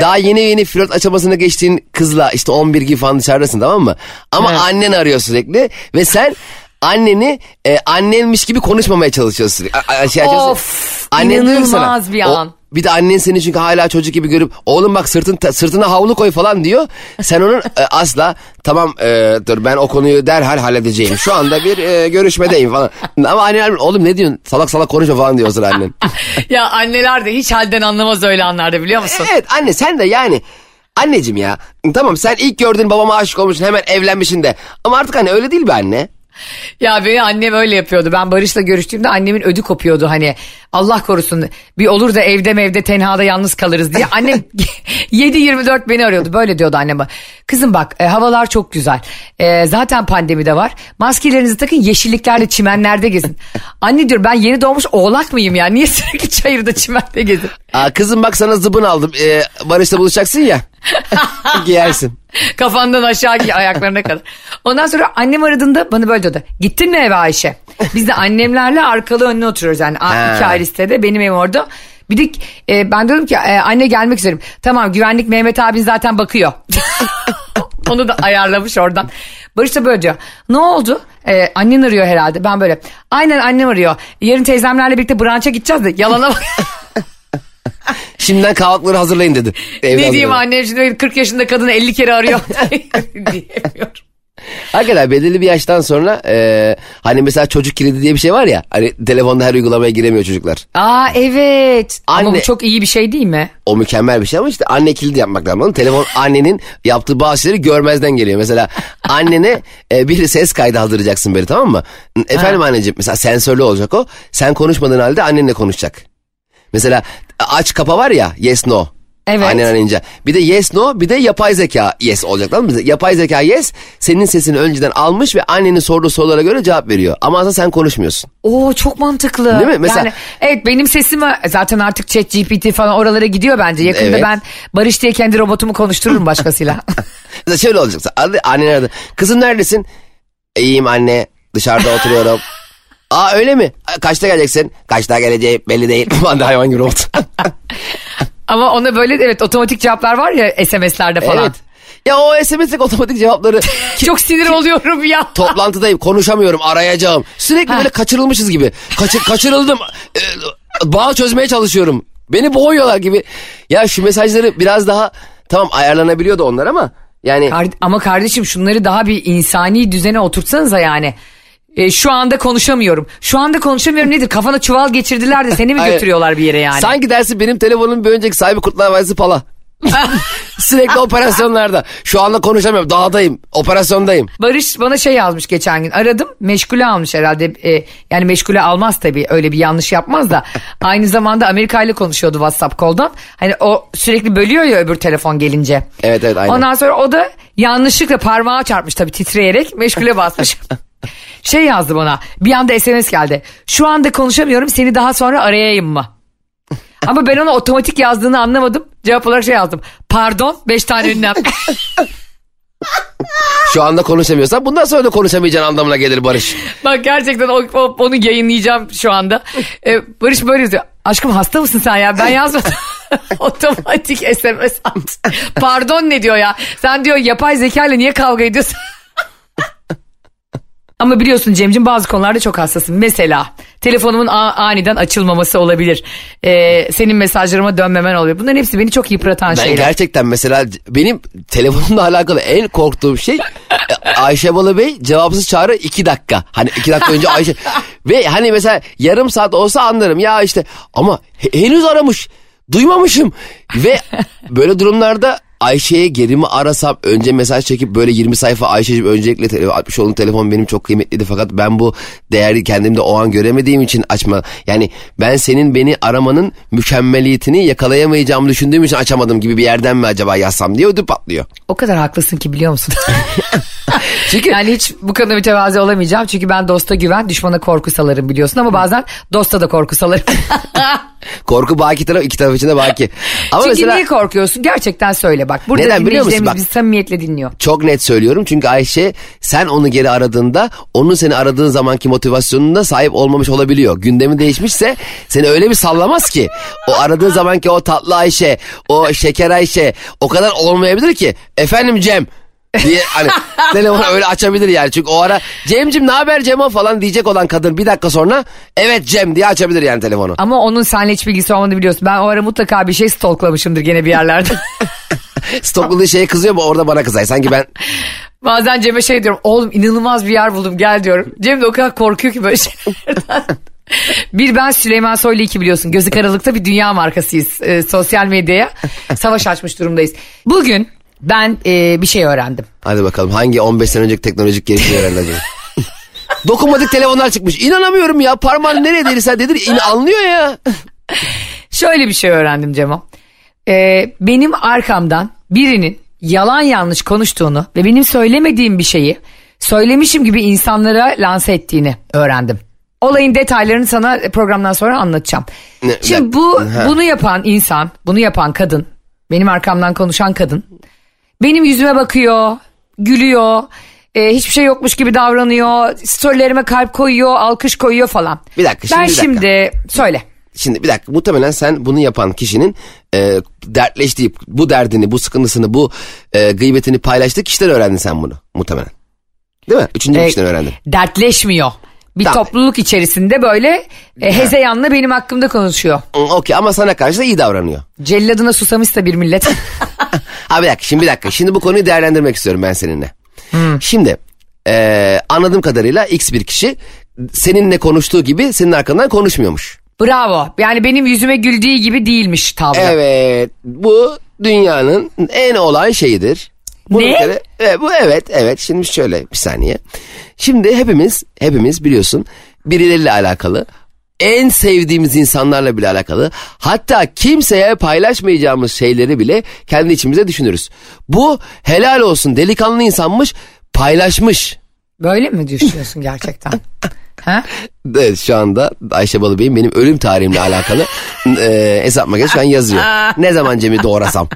Daha yeni yeni flört aşamasına geçtiğin kızla işte 11 gibi falan dışarıdasın tamam mı? Ama Evet. annen arıyor sürekli ve sen anneni e, annenmiş gibi konuşmamaya çalışıyorsun. A- şey. Of, Annen ki sana, inanılmaz bir o- an. bir de annen seni çünkü hala çocuk gibi görüp oğlum bak sırtın sırtına havlu koy falan diyor. Sen onun e, asla tamam e, dur ben o konuyu derhal halledeceğim. Şu anda bir e, görüşmedeyim falan. Ama annen oğlum ne diyorsun salak salak konuşma falan diyorsun annen. (laughs) ya anneler de hiç halden anlamaz öyle anlarda biliyor musun? evet anne sen de yani anneciğim ya tamam sen ilk gördüğün babama aşık olmuşsun hemen evlenmişsin de. Ama artık hani öyle değil be anne. Ya beni annem öyle yapıyordu. Ben Barış'la görüştüğümde annemin ödü kopuyordu hani. Allah korusun bir olur da evde mevde tenhada yalnız kalırız diye. Annem (laughs) 7-24 beni arıyordu. Böyle diyordu anneme. Kızım bak e, havalar çok güzel. E, zaten pandemi de var. Maskelerinizi takın yeşilliklerde çimenlerde gezin. Anne diyor ben yeni doğmuş oğlak mıyım ya? Niye sürekli çayırda çimende gezin? Aa, kızım bak sana zıbın aldım. Ee, Barış'la buluşacaksın ya. (laughs) Giyersin. (laughs) Kafandan aşağı ayaklarına kadar. Ondan sonra annem aradığında bana böyle dedi. Gittin mi eve Ayşe? Biz de annemlerle arkalı önüne oturuyoruz yani. Ha. iki ayrı sitede benim evim orada. Bir de e, ben diyorum ki e, anne gelmek üzerim. Tamam güvenlik Mehmet abin zaten bakıyor. (laughs) Onu da ayarlamış oradan. Barış da böyle diyor. Ne oldu? E, annen arıyor herhalde. Ben böyle. Aynen annem arıyor. Yarın teyzemlerle birlikte branşa gideceğiz de yalana bak. (laughs) Şimdiden kahvaltıları hazırlayın dedi. Ne diyeyim annem şimdi 40 yaşında kadını 50 kere arıyor. (laughs) Diyemiyorum. Hakikaten belirli bir yaştan sonra e, hani mesela çocuk kilidi diye bir şey var ya. Hani telefonda her uygulamaya giremiyor çocuklar. Aa evet. Ama Anne- bu çok iyi bir şey değil mi? O mükemmel bir şey ama işte anne kilidi yapmak lazım. Telefon annenin yaptığı bazı şeyleri görmezden geliyor. Mesela annene e, bir ses kaydı hazırlayacaksın böyle tamam mı? Efendim anneciğim mesela sensörlü olacak o. Sen konuşmadığın halde annenle konuşacak. Mesela aç kapa var ya yes no. Evet. Annen arayınca. Bir de yes no bir de yapay zeka yes olacak tamam mı? Yapay zeka yes senin sesini önceden almış ve annenin sorduğu sorulara göre cevap veriyor. Ama aslında sen konuşmuyorsun. Oo çok mantıklı. Değil mi? Mesela- Yani, evet benim sesimi zaten artık chat GPT falan oralara gidiyor bence. Yakında Evet. ben Barış diye kendi robotumu konuştururum başkasıyla. (laughs) (laughs) Şöyle olacak. Annen aradı. Kızım neredesin? İyiyim anne. Dışarıda oturuyorum. Aa öyle mi? Kaçta geleceksin? Kaçta geleceğim belli değil. (laughs) Ben de hayvan gibi oldu. (laughs) Ama ona böyle evet otomatik cevaplar var ya SMS'lerde falan. evet. Ya o SMS'lik otomatik cevapları (laughs) Çok sinir oluyorum ya. toplantıdayım konuşamıyorum arayacağım. Sürekli böyle kaçırılmışız gibi. Kaçır, kaçırıldım. Ee, bağ çözmeye çalışıyorum. Beni boğuyorlar gibi. Ya şu mesajları biraz daha tamam ayarlanabiliyordu onlar ama yani Kar- ama kardeşim şunları daha bir insani düzene oturtsanıza yani. E, şu anda konuşamıyorum. Şu anda konuşamıyorum nedir? Kafana çuval geçirdiler de seni mi götürüyorlar bir yere yani? Sanki dersi benim telefonumun bir önceki sahibi Kurtlar Vadisi Pala. (laughs) Sürekli operasyonlarda. Şu anda konuşamıyorum. Dağdayım. Operasyondayım. Barış bana şey yazmış geçen gün. Aradım meşgule almış herhalde. E, yani meşgule almaz tabii öyle bir yanlış yapmaz da. (laughs) Aynı zamanda Amerika ile konuşuyordu WhatsApp koldan. Hani o sürekli bölüyor ya öbür telefon gelince. Evet, evet, aynen. Ondan sonra o da yanlışlıkla parmağı çarpmış tabii titreyerek meşgule basmış. (laughs) şey yazdı bana bir anda SMS geldi. Şu anda konuşamıyorum seni daha sonra arayayım mı? (laughs) Ama ben onu otomatik yazdığını anlamadım. Cevap olarak şey yazdım. Pardon 5 tane ünlem. (laughs) Şu anda konuşamıyorsan bundan sonra da konuşamayacağın anlamına gelir Barış. Bak gerçekten o, o- onu yayınlayacağım şu anda. Ee, Barış böyle yazıyor. Aşkım hasta mısın sen ya? Ben yazmadım. (laughs) Otomatik SMS at. Pardon ne diyor ya? Sen diyor yapay zeka ile niye kavga ediyorsun? Ama biliyorsun Cem'cim bazı konularda çok hassasım. Mesela telefonumun aniden açılmaması olabilir. Ee, senin mesajlarıma dönmemen olabilir. Bunların hepsi beni çok yıpratan Ben şeyler. gerçekten mesela benim telefonumla (laughs) alakalı en korktuğum şey e, Ayşe Balıbey cevapsız çağrı iki dakika. Hani iki dakika önce Ayşe (laughs) ve hani mesela yarım saat olsa anlarım ya işte ama he- henüz aramış duymamışım ve böyle durumlarda Ayşe'ye geri mi arasam önce mesaj çekip böyle 20 sayfa Ayşe'cim öncelikle tele- 60 onun telefon benim çok kıymetliydi fakat ben bu değeri kendimde o an göremediğim için açma. Yani ben senin beni aramanın mükemmeliyetini yakalayamayacağımı düşündüğüm için açamadım gibi bir yerden mi acaba yazsam diye ödü patlıyor. O kadar haklısın ki biliyor musun? (laughs) Çünkü Yani hiç bu kadar mütevazi olamayacağım. Çünkü ben dosta güven, düşmana korku salarım biliyorsun. Ama bazen dosta da korku salarım. (laughs) korku baki taraf iki taraf için de baki. Ama Çünkü mesela niye korkuyorsun? Gerçekten söyle bak. Burada Neden biliyor musun? Bak- bizi samimiyetle dinliyor. çok net söylüyorum çünkü Ayşe sen onu geri aradığında onun seni aradığın zamanki motivasyonuna sahip olmamış olabiliyor. Gündemi değişmişse seni öyle bir sallamaz ki. O aradığı zamanki o tatlı Ayşe, o şeker Ayşe o kadar olmayabilir ki. Efendim Cem diye hani (laughs) telefonu öyle açabilir yani. Çünkü o ara Cem'cim ne haber Cemo falan diyecek olan kadın bir dakika sonra evet Cem diye açabilir yani telefonu. Ama onun seninle hiç bilgisi olmadığını biliyorsun. Ben o ara mutlaka bir şey stalklamışımdır gene bir yerlerde. (laughs) Stokladığı şeye kızıyor mu orada bana kızay. Sanki ben (laughs) Bazen Cem'e şey diyorum. Oğlum inanılmaz bir yer buldum gel diyorum. Cem de o kadar korkuyor ki böyle şeylerden. bir ben Süleyman Soylu iki biliyorsun. Gözü karalıkta bir dünya markasıyız. Ee, sosyal medyaya savaş açmış durumdayız. Bugün ben e, bir şey öğrendim. hadi bakalım hangi 15 sene önceki teknolojik gelişmeyi öğrendi acaba? (laughs) Dokunmatik telefonlar çıkmış. İnanamıyorum ya parmağın nereye değilse dedir in, anlıyor ya. Şöyle bir şey öğrendim Cemo. Ee, benim arkamdan birinin yalan yanlış konuştuğunu ve benim söylemediğim bir şeyi söylemişim gibi insanlara lanse ettiğini öğrendim. Olayın detaylarını sana programdan sonra anlatacağım. Ne- Şimdi bu. Ha. bunu yapan insan, bunu yapan kadın, benim arkamdan konuşan kadın benim yüzüme bakıyor, gülüyor, e, hiçbir şey yokmuş gibi davranıyor, storylerime kalp koyuyor, alkış koyuyor falan. Bir dakika, şimdi Ben bir dakika. şimdi söyle. Şimdi bir dakika muhtemelen sen bunu yapan kişinin e, dertleştiği bu derdini, bu sıkıntısını, bu e, gıybetini paylaştığı kişiden öğrendin sen bunu muhtemelen. Değil mi? Üçüncü E, kişiden öğrendin. dertleşmiyor. Bir Tamam. topluluk içerisinde böyle e, hezeyanla benim hakkımda konuşuyor. Hı, Okey ama sana karşı da iyi davranıyor. Celladına susamışsa bir millet. (laughs) Ha bir dakika şimdi bir dakika. Şimdi bu konuyu değerlendirmek istiyorum ben seninle. Şimdi e, anladığım kadarıyla X bir kişi seninle konuştuğu gibi senin arkandan konuşmuyormuş. Bravo. Yani benim yüzüme güldüğü gibi değilmiş tavrı. Evet bu dünyanın en olay şeyidir. Bunu Ne? kere- evet, bu evet evet şimdi şöyle bir saniye. Şimdi hepimiz hepimiz biliyorsun birileriyle alakalı en sevdiğimiz insanlarla bile alakalı hatta kimseye paylaşmayacağımız şeyleri bile kendi içimize düşünürüz. Bu helal olsun delikanlı insanmış paylaşmış. Böyle mi düşünüyorsun gerçekten? (laughs) ha? Evet şu anda Ayşe Balıbey'in benim ölüm tarihimle alakalı e, hesap makinesi şu an yazıyor. (laughs) Ne zaman Cem'i doğrasam.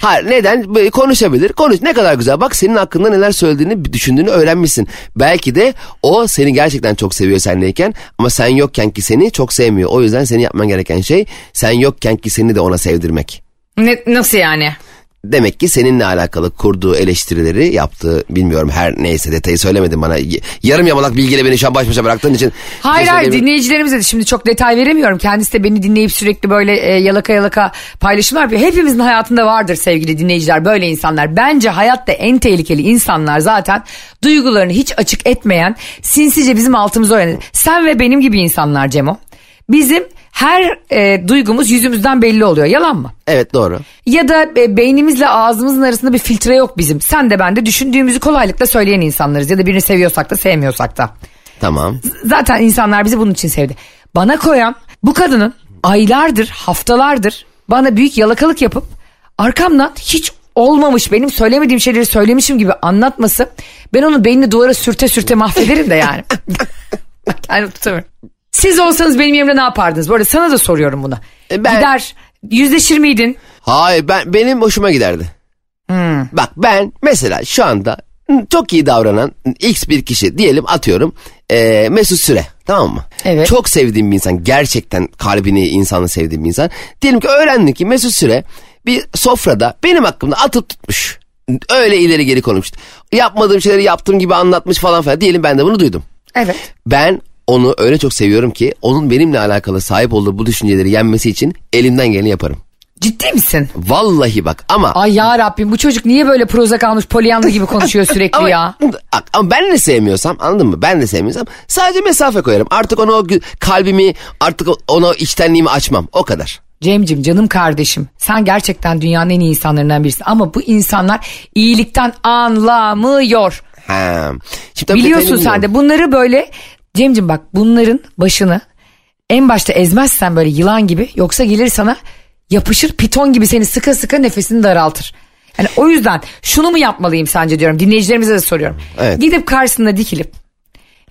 Hayır neden? Konuşabilir. Konuş. Ne kadar güzel. Bak senin hakkında neler söylediğini, düşündüğünü öğrenmişsin. Belki de o seni gerçekten çok seviyor sendeyken ama sen yokken ki seni çok sevmiyor. O yüzden senin yapman gereken şey sen yokken ki seni de ona sevdirmek. Ne, nasıl yani? Demek ki seninle alakalı kurduğu eleştirileri yaptığı bilmiyorum her neyse detayı söylemedim bana. Yarım yamalak bilgiyle beni şu an baş başa bıraktığın için. Hayır hayır dinleyicilerimize de şimdi çok detay veremiyorum. Kendisi de beni dinleyip sürekli böyle e, yalaka yalaka paylaşımlar yapıyor. Hepimizin hayatında vardır sevgili dinleyiciler böyle insanlar. Bence hayatta en tehlikeli insanlar zaten duygularını hiç açık etmeyen sinsice bizim altımıza oynayan. Sen ve benim gibi insanlar Cemo. Bizim her e, duygumuz yüzümüzden belli oluyor yalan mı? Evet doğru. Ya da e, beynimizle ağzımızın arasında bir filtre yok bizim. Sen de ben de düşündüğümüzü kolaylıkla söyleyen insanlarız. Ya da birini seviyorsak da sevmiyorsak da. Tamam. Zaten insanlar bizi bunun için sevdi. Bana koyan bu kadının aylardır, haftalardır bana büyük yalakalık yapıp arkamdan hiç olmamış benim söylemediğim şeyleri söylemişim gibi anlatması ben onun beynini duvara sürte sürte mahvederim de yani. (laughs) Kendimi tutamıyorum. Siz olsanız benim yerimde ne yapardınız? Bu arada sana da soruyorum bunu. E ben- Gider yüzleşir miydin? Hayır ben benim hoşuma giderdi. Hmm. Bak ben mesela şu anda çok iyi davranan X bir kişi diyelim atıyorum e, Mesut Süre tamam mı? Evet. Çok sevdiğim bir insan gerçekten kalbini insanı sevdiğim bir insan. Diyelim ki öğrendim ki Mesut Süre bir sofrada benim hakkımda atıp tutmuş. Öyle ileri geri konuşmuş. Yapmadığım şeyleri yaptığım gibi anlatmış falan filan. Diyelim ben de bunu duydum. Evet. Ben onu öyle çok seviyorum ki onun benimle alakalı sahip olduğu bu düşünceleri yenmesi için elimden geleni yaparım. Ciddi misin? Vallahi bak ama Ay ya Rabbim bu çocuk niye böyle proza kalmış polyanlı gibi konuşuyor (laughs) sürekli Ama, ya? Ama ben de sevmiyorsam anladın mı? Ben de sevmiyorsam sadece mesafe koyarım. Artık ona o kalbimi artık ona içtenliğimi açmam. O kadar. Cemcim canım kardeşim sen gerçekten dünyanın en iyi insanlarından birisin ama bu insanlar iyilikten anlamıyor. Ha. Şimdi Biliyorsun sen de bunları böyle Cemcim bak bunların başını en başta ezmezsen böyle yılan gibi yoksa gelir sana yapışır piton gibi seni sıka sıka nefesini daraltır. Yani o yüzden şunu mu yapmalıyım sence diyorum dinleyicilerimize de soruyorum. Evet. Gidip karşısında dikilip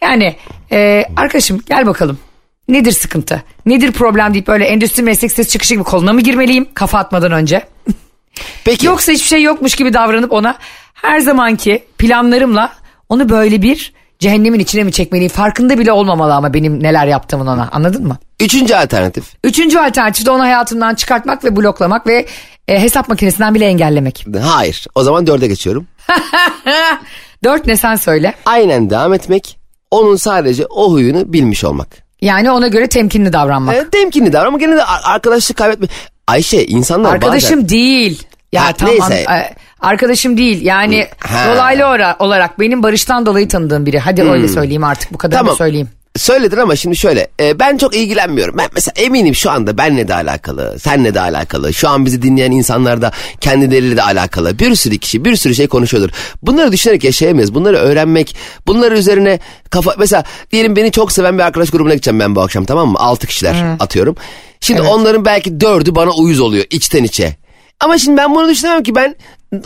yani e, arkadaşım gel bakalım nedir sıkıntı nedir problem deyip böyle endüstri meslek sitesi çıkışı gibi koluna mı girmeliyim kafa atmadan önce. (laughs) Peki. Yoksa hiçbir şey yokmuş gibi davranıp ona her zamanki planlarımla onu böyle bir cehennemin içine mi çekmeliyim? Farkında bile olmamalı ama benim neler yaptığımın ona anladın mı? Üçüncü alternatif. Üçüncü alternatif de onu hayatımdan çıkartmak ve bloklamak ve e, hesap makinesinden bile engellemek. Hayır. O zaman dörde geçiyorum. (laughs) Dört ne sen söyle. Aynen devam etmek. Onun sadece o huyunu bilmiş olmak. Yani ona göre temkinli davranmak. E, temkinli davran ama gene de ar- arkadaşlık kaybetme. Ayşe insanlar Arkadaşım bazen... değil. Ya Ha, tamam neyse. an- e, arkadaşım değil yani Ha. dolaylı olarak benim Barış'tan dolayı tanıdığım biri. Hadi öyle söyleyeyim artık bu kadar Tamam. söyleyeyim. Söyledin ama şimdi şöyle e, ben çok ilgilenmiyorum. Ben mesela eminim şu anda benle de alakalı, senle de alakalı. Şu an bizi dinleyen insanlar da kendileriyle de alakalı. Bir sürü kişi bir sürü şey konuşuyordur. Bunları düşünerek yaşayamayız. Bunları öğrenmek, bunları üzerine kafa... Mesela diyelim beni çok seven bir arkadaş grubuna gideceğim ben bu akşam tamam mı? Altı kişiler atıyorum. Şimdi onların belki dördü bana uyuz oluyor içten içe. Ama şimdi ben bunu düşünemem ki ben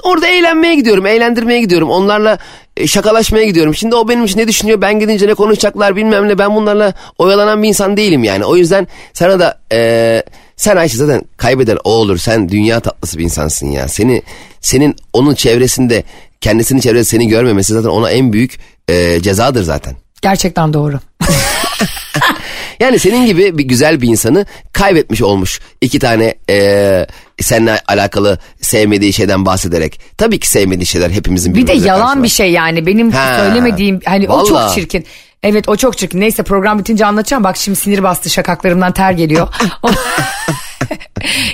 orada eğlenmeye gidiyorum, eğlendirmeye gidiyorum. Onlarla e, şakalaşmaya gidiyorum. Şimdi o benim için ne düşünüyor, ben gidince ne konuşacaklar bilmem ne. Ben bunlarla oyalanan bir insan değilim yani. O yüzden sana da e, sen Ayşe zaten kaybeden o olur. Sen dünya tatlısı bir insansın ya. Seni senin onun çevresinde kendisinin çevresinde seni görmemesi zaten ona en büyük e, cezadır zaten. Gerçekten doğru. (laughs) Yani senin gibi bir güzel bir insanı kaybetmiş olmuş. iki tane eee seninle alakalı sevmediği şeyden bahsederek. Tabii ki sevmediği şeyler hepimizin Bir de yalan karşı bir şey yani benim Ha. söylemediğim hani o çok Vallahi. çirkin. Evet o çok çirkin. Neyse program bitince anlatacağım. Bak şimdi sinir bastı şakaklarımdan ter geliyor. (laughs)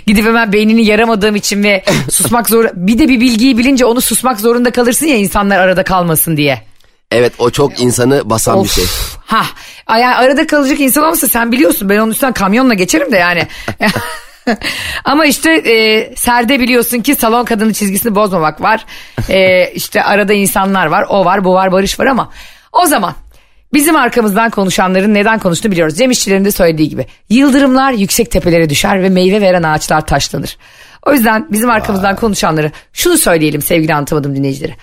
Gidip hemen beynini yaramadığım için ve susmak zor. Bir de bir bilgiyi bilince onu susmak zorunda kalırsın ya insanlar arada kalmasın diye. Evet o çok insanı basan bir Of. şey. Ha, yani arada kalacak insan olmasa sen biliyorsun ben onun üstünden kamyonla geçerim de yani. (laughs) (laughs) Ama işte e, serde biliyorsun ki salon kadını çizgisini bozmamak var. E, işte arada insanlar var o var bu var Barış var ama o zaman bizim arkamızdan konuşanların neden konuştuğunu biliyoruz. Cem İşçilerin de söylediği gibi yıldırımlar yüksek tepelere düşer ve meyve veren ağaçlar taşlanır. O yüzden bizim arkamızdan konuşanları şunu söyleyelim sevgili anlatamadım dinleyicileri.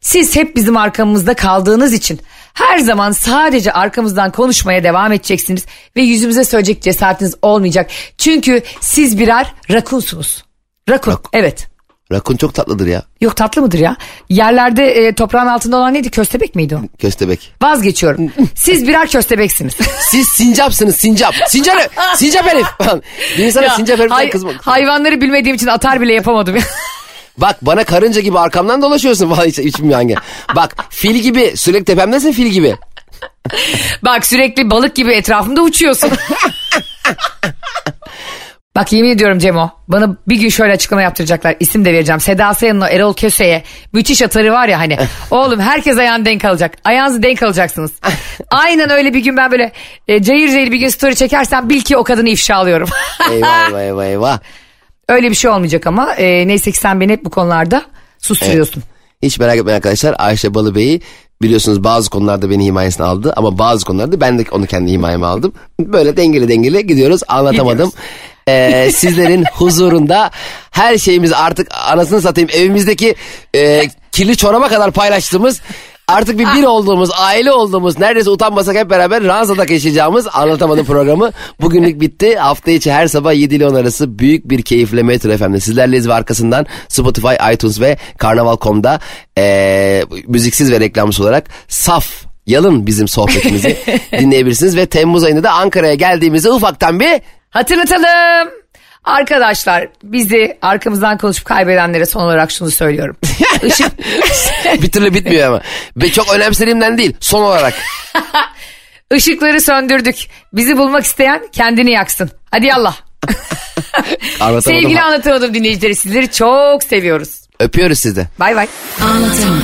Siz hep bizim arkamızda kaldığınız için her zaman sadece arkamızdan konuşmaya devam edeceksiniz ve yüzümüze söyleyecek cesaretiniz olmayacak. Çünkü siz birer rakunsunuz. Rakun, evet. Rakun çok tatlıdır ya. Yok tatlı mıdır ya? Yerlerde e, toprağın altında olan neydi? Köstebek miydi o? Köstebek. Vazgeçiyorum. (laughs) Siz birer köstebeksiniz. Siz sincapsınız sincap. Sincap, sincap herif. (laughs) bir insana Ya, sincap heriften hay- kızma. hayvanları bilmediğim için atar bile yapamadım. Bak bana karınca gibi arkamdan dolaşıyorsun. (laughs) Vallahi hiç, bilmiyorum hangi. Bak fil gibi sürekli tepemdesin fil gibi. Bak sürekli balık gibi etrafımda uçuyorsun. (laughs) Bak yemin ediyorum Cemo bana bir gün şöyle açıklama yaptıracaklar isim de vereceğim. Seda Sayan'la Erol Köse'ye müthiş atarı var ya hani (laughs) oğlum herkes ayağını denk alacak ayağınızı denk alacaksınız. Aynen öyle bir gün ben böyle e, cayır cayır bir gün story çekersem bil ki o kadını ifşa alıyorum. Eyvah eyvah eyvah eyvah. Öyle bir şey olmayacak ama e, neyse ki sen beni hep bu konularda susturuyorsun. Hiç merak etmeyin arkadaşlar. Ayşe Balıbey'i biliyorsunuz bazı konularda beni himayesine aldı ama bazı konularda ben de onu kendi himayeme aldım. Böyle dengeli dengeli gidiyoruz anlatamadım. Ee, sizlerin (laughs) huzurunda her şeyimiz artık anasını satayım evimizdeki e, kirli çoraba kadar paylaştığımız artık bir bir olduğumuz, aile olduğumuz, neredeyse utanmasak hep beraber ranzadak yaşayacağımız anlatamadım programı. Bugünlük bitti. Hafta içi her sabah 7 ile 10 arası büyük bir keyifle Metro FM'de sizlerleyiz ve arkasından Spotify, iTunes ve Karnaval.com'da eee müziksiz ve reklamsız olarak saf yalın bizim sohbetimizi (laughs) dinleyebilirsiniz. Ve Temmuz ayında da Ankara'ya geldiğimizde ufaktan bir Hatırlatalım. Arkadaşlar bizi arkamızdan konuşup kaybedenlere son olarak şunu söylüyorum. (laughs) Işık, bir türlü bitmiyor ama. Ve çok önemsediğimden değil son olarak. (laughs) Işıkları söndürdük. Bizi bulmak isteyen kendini yaksın. Hadi yallah. (laughs) Sevgili anlatamadım dinleyicileri sizleri çok seviyoruz. Öpüyoruz sizi. Bay bay. Anlatamadım.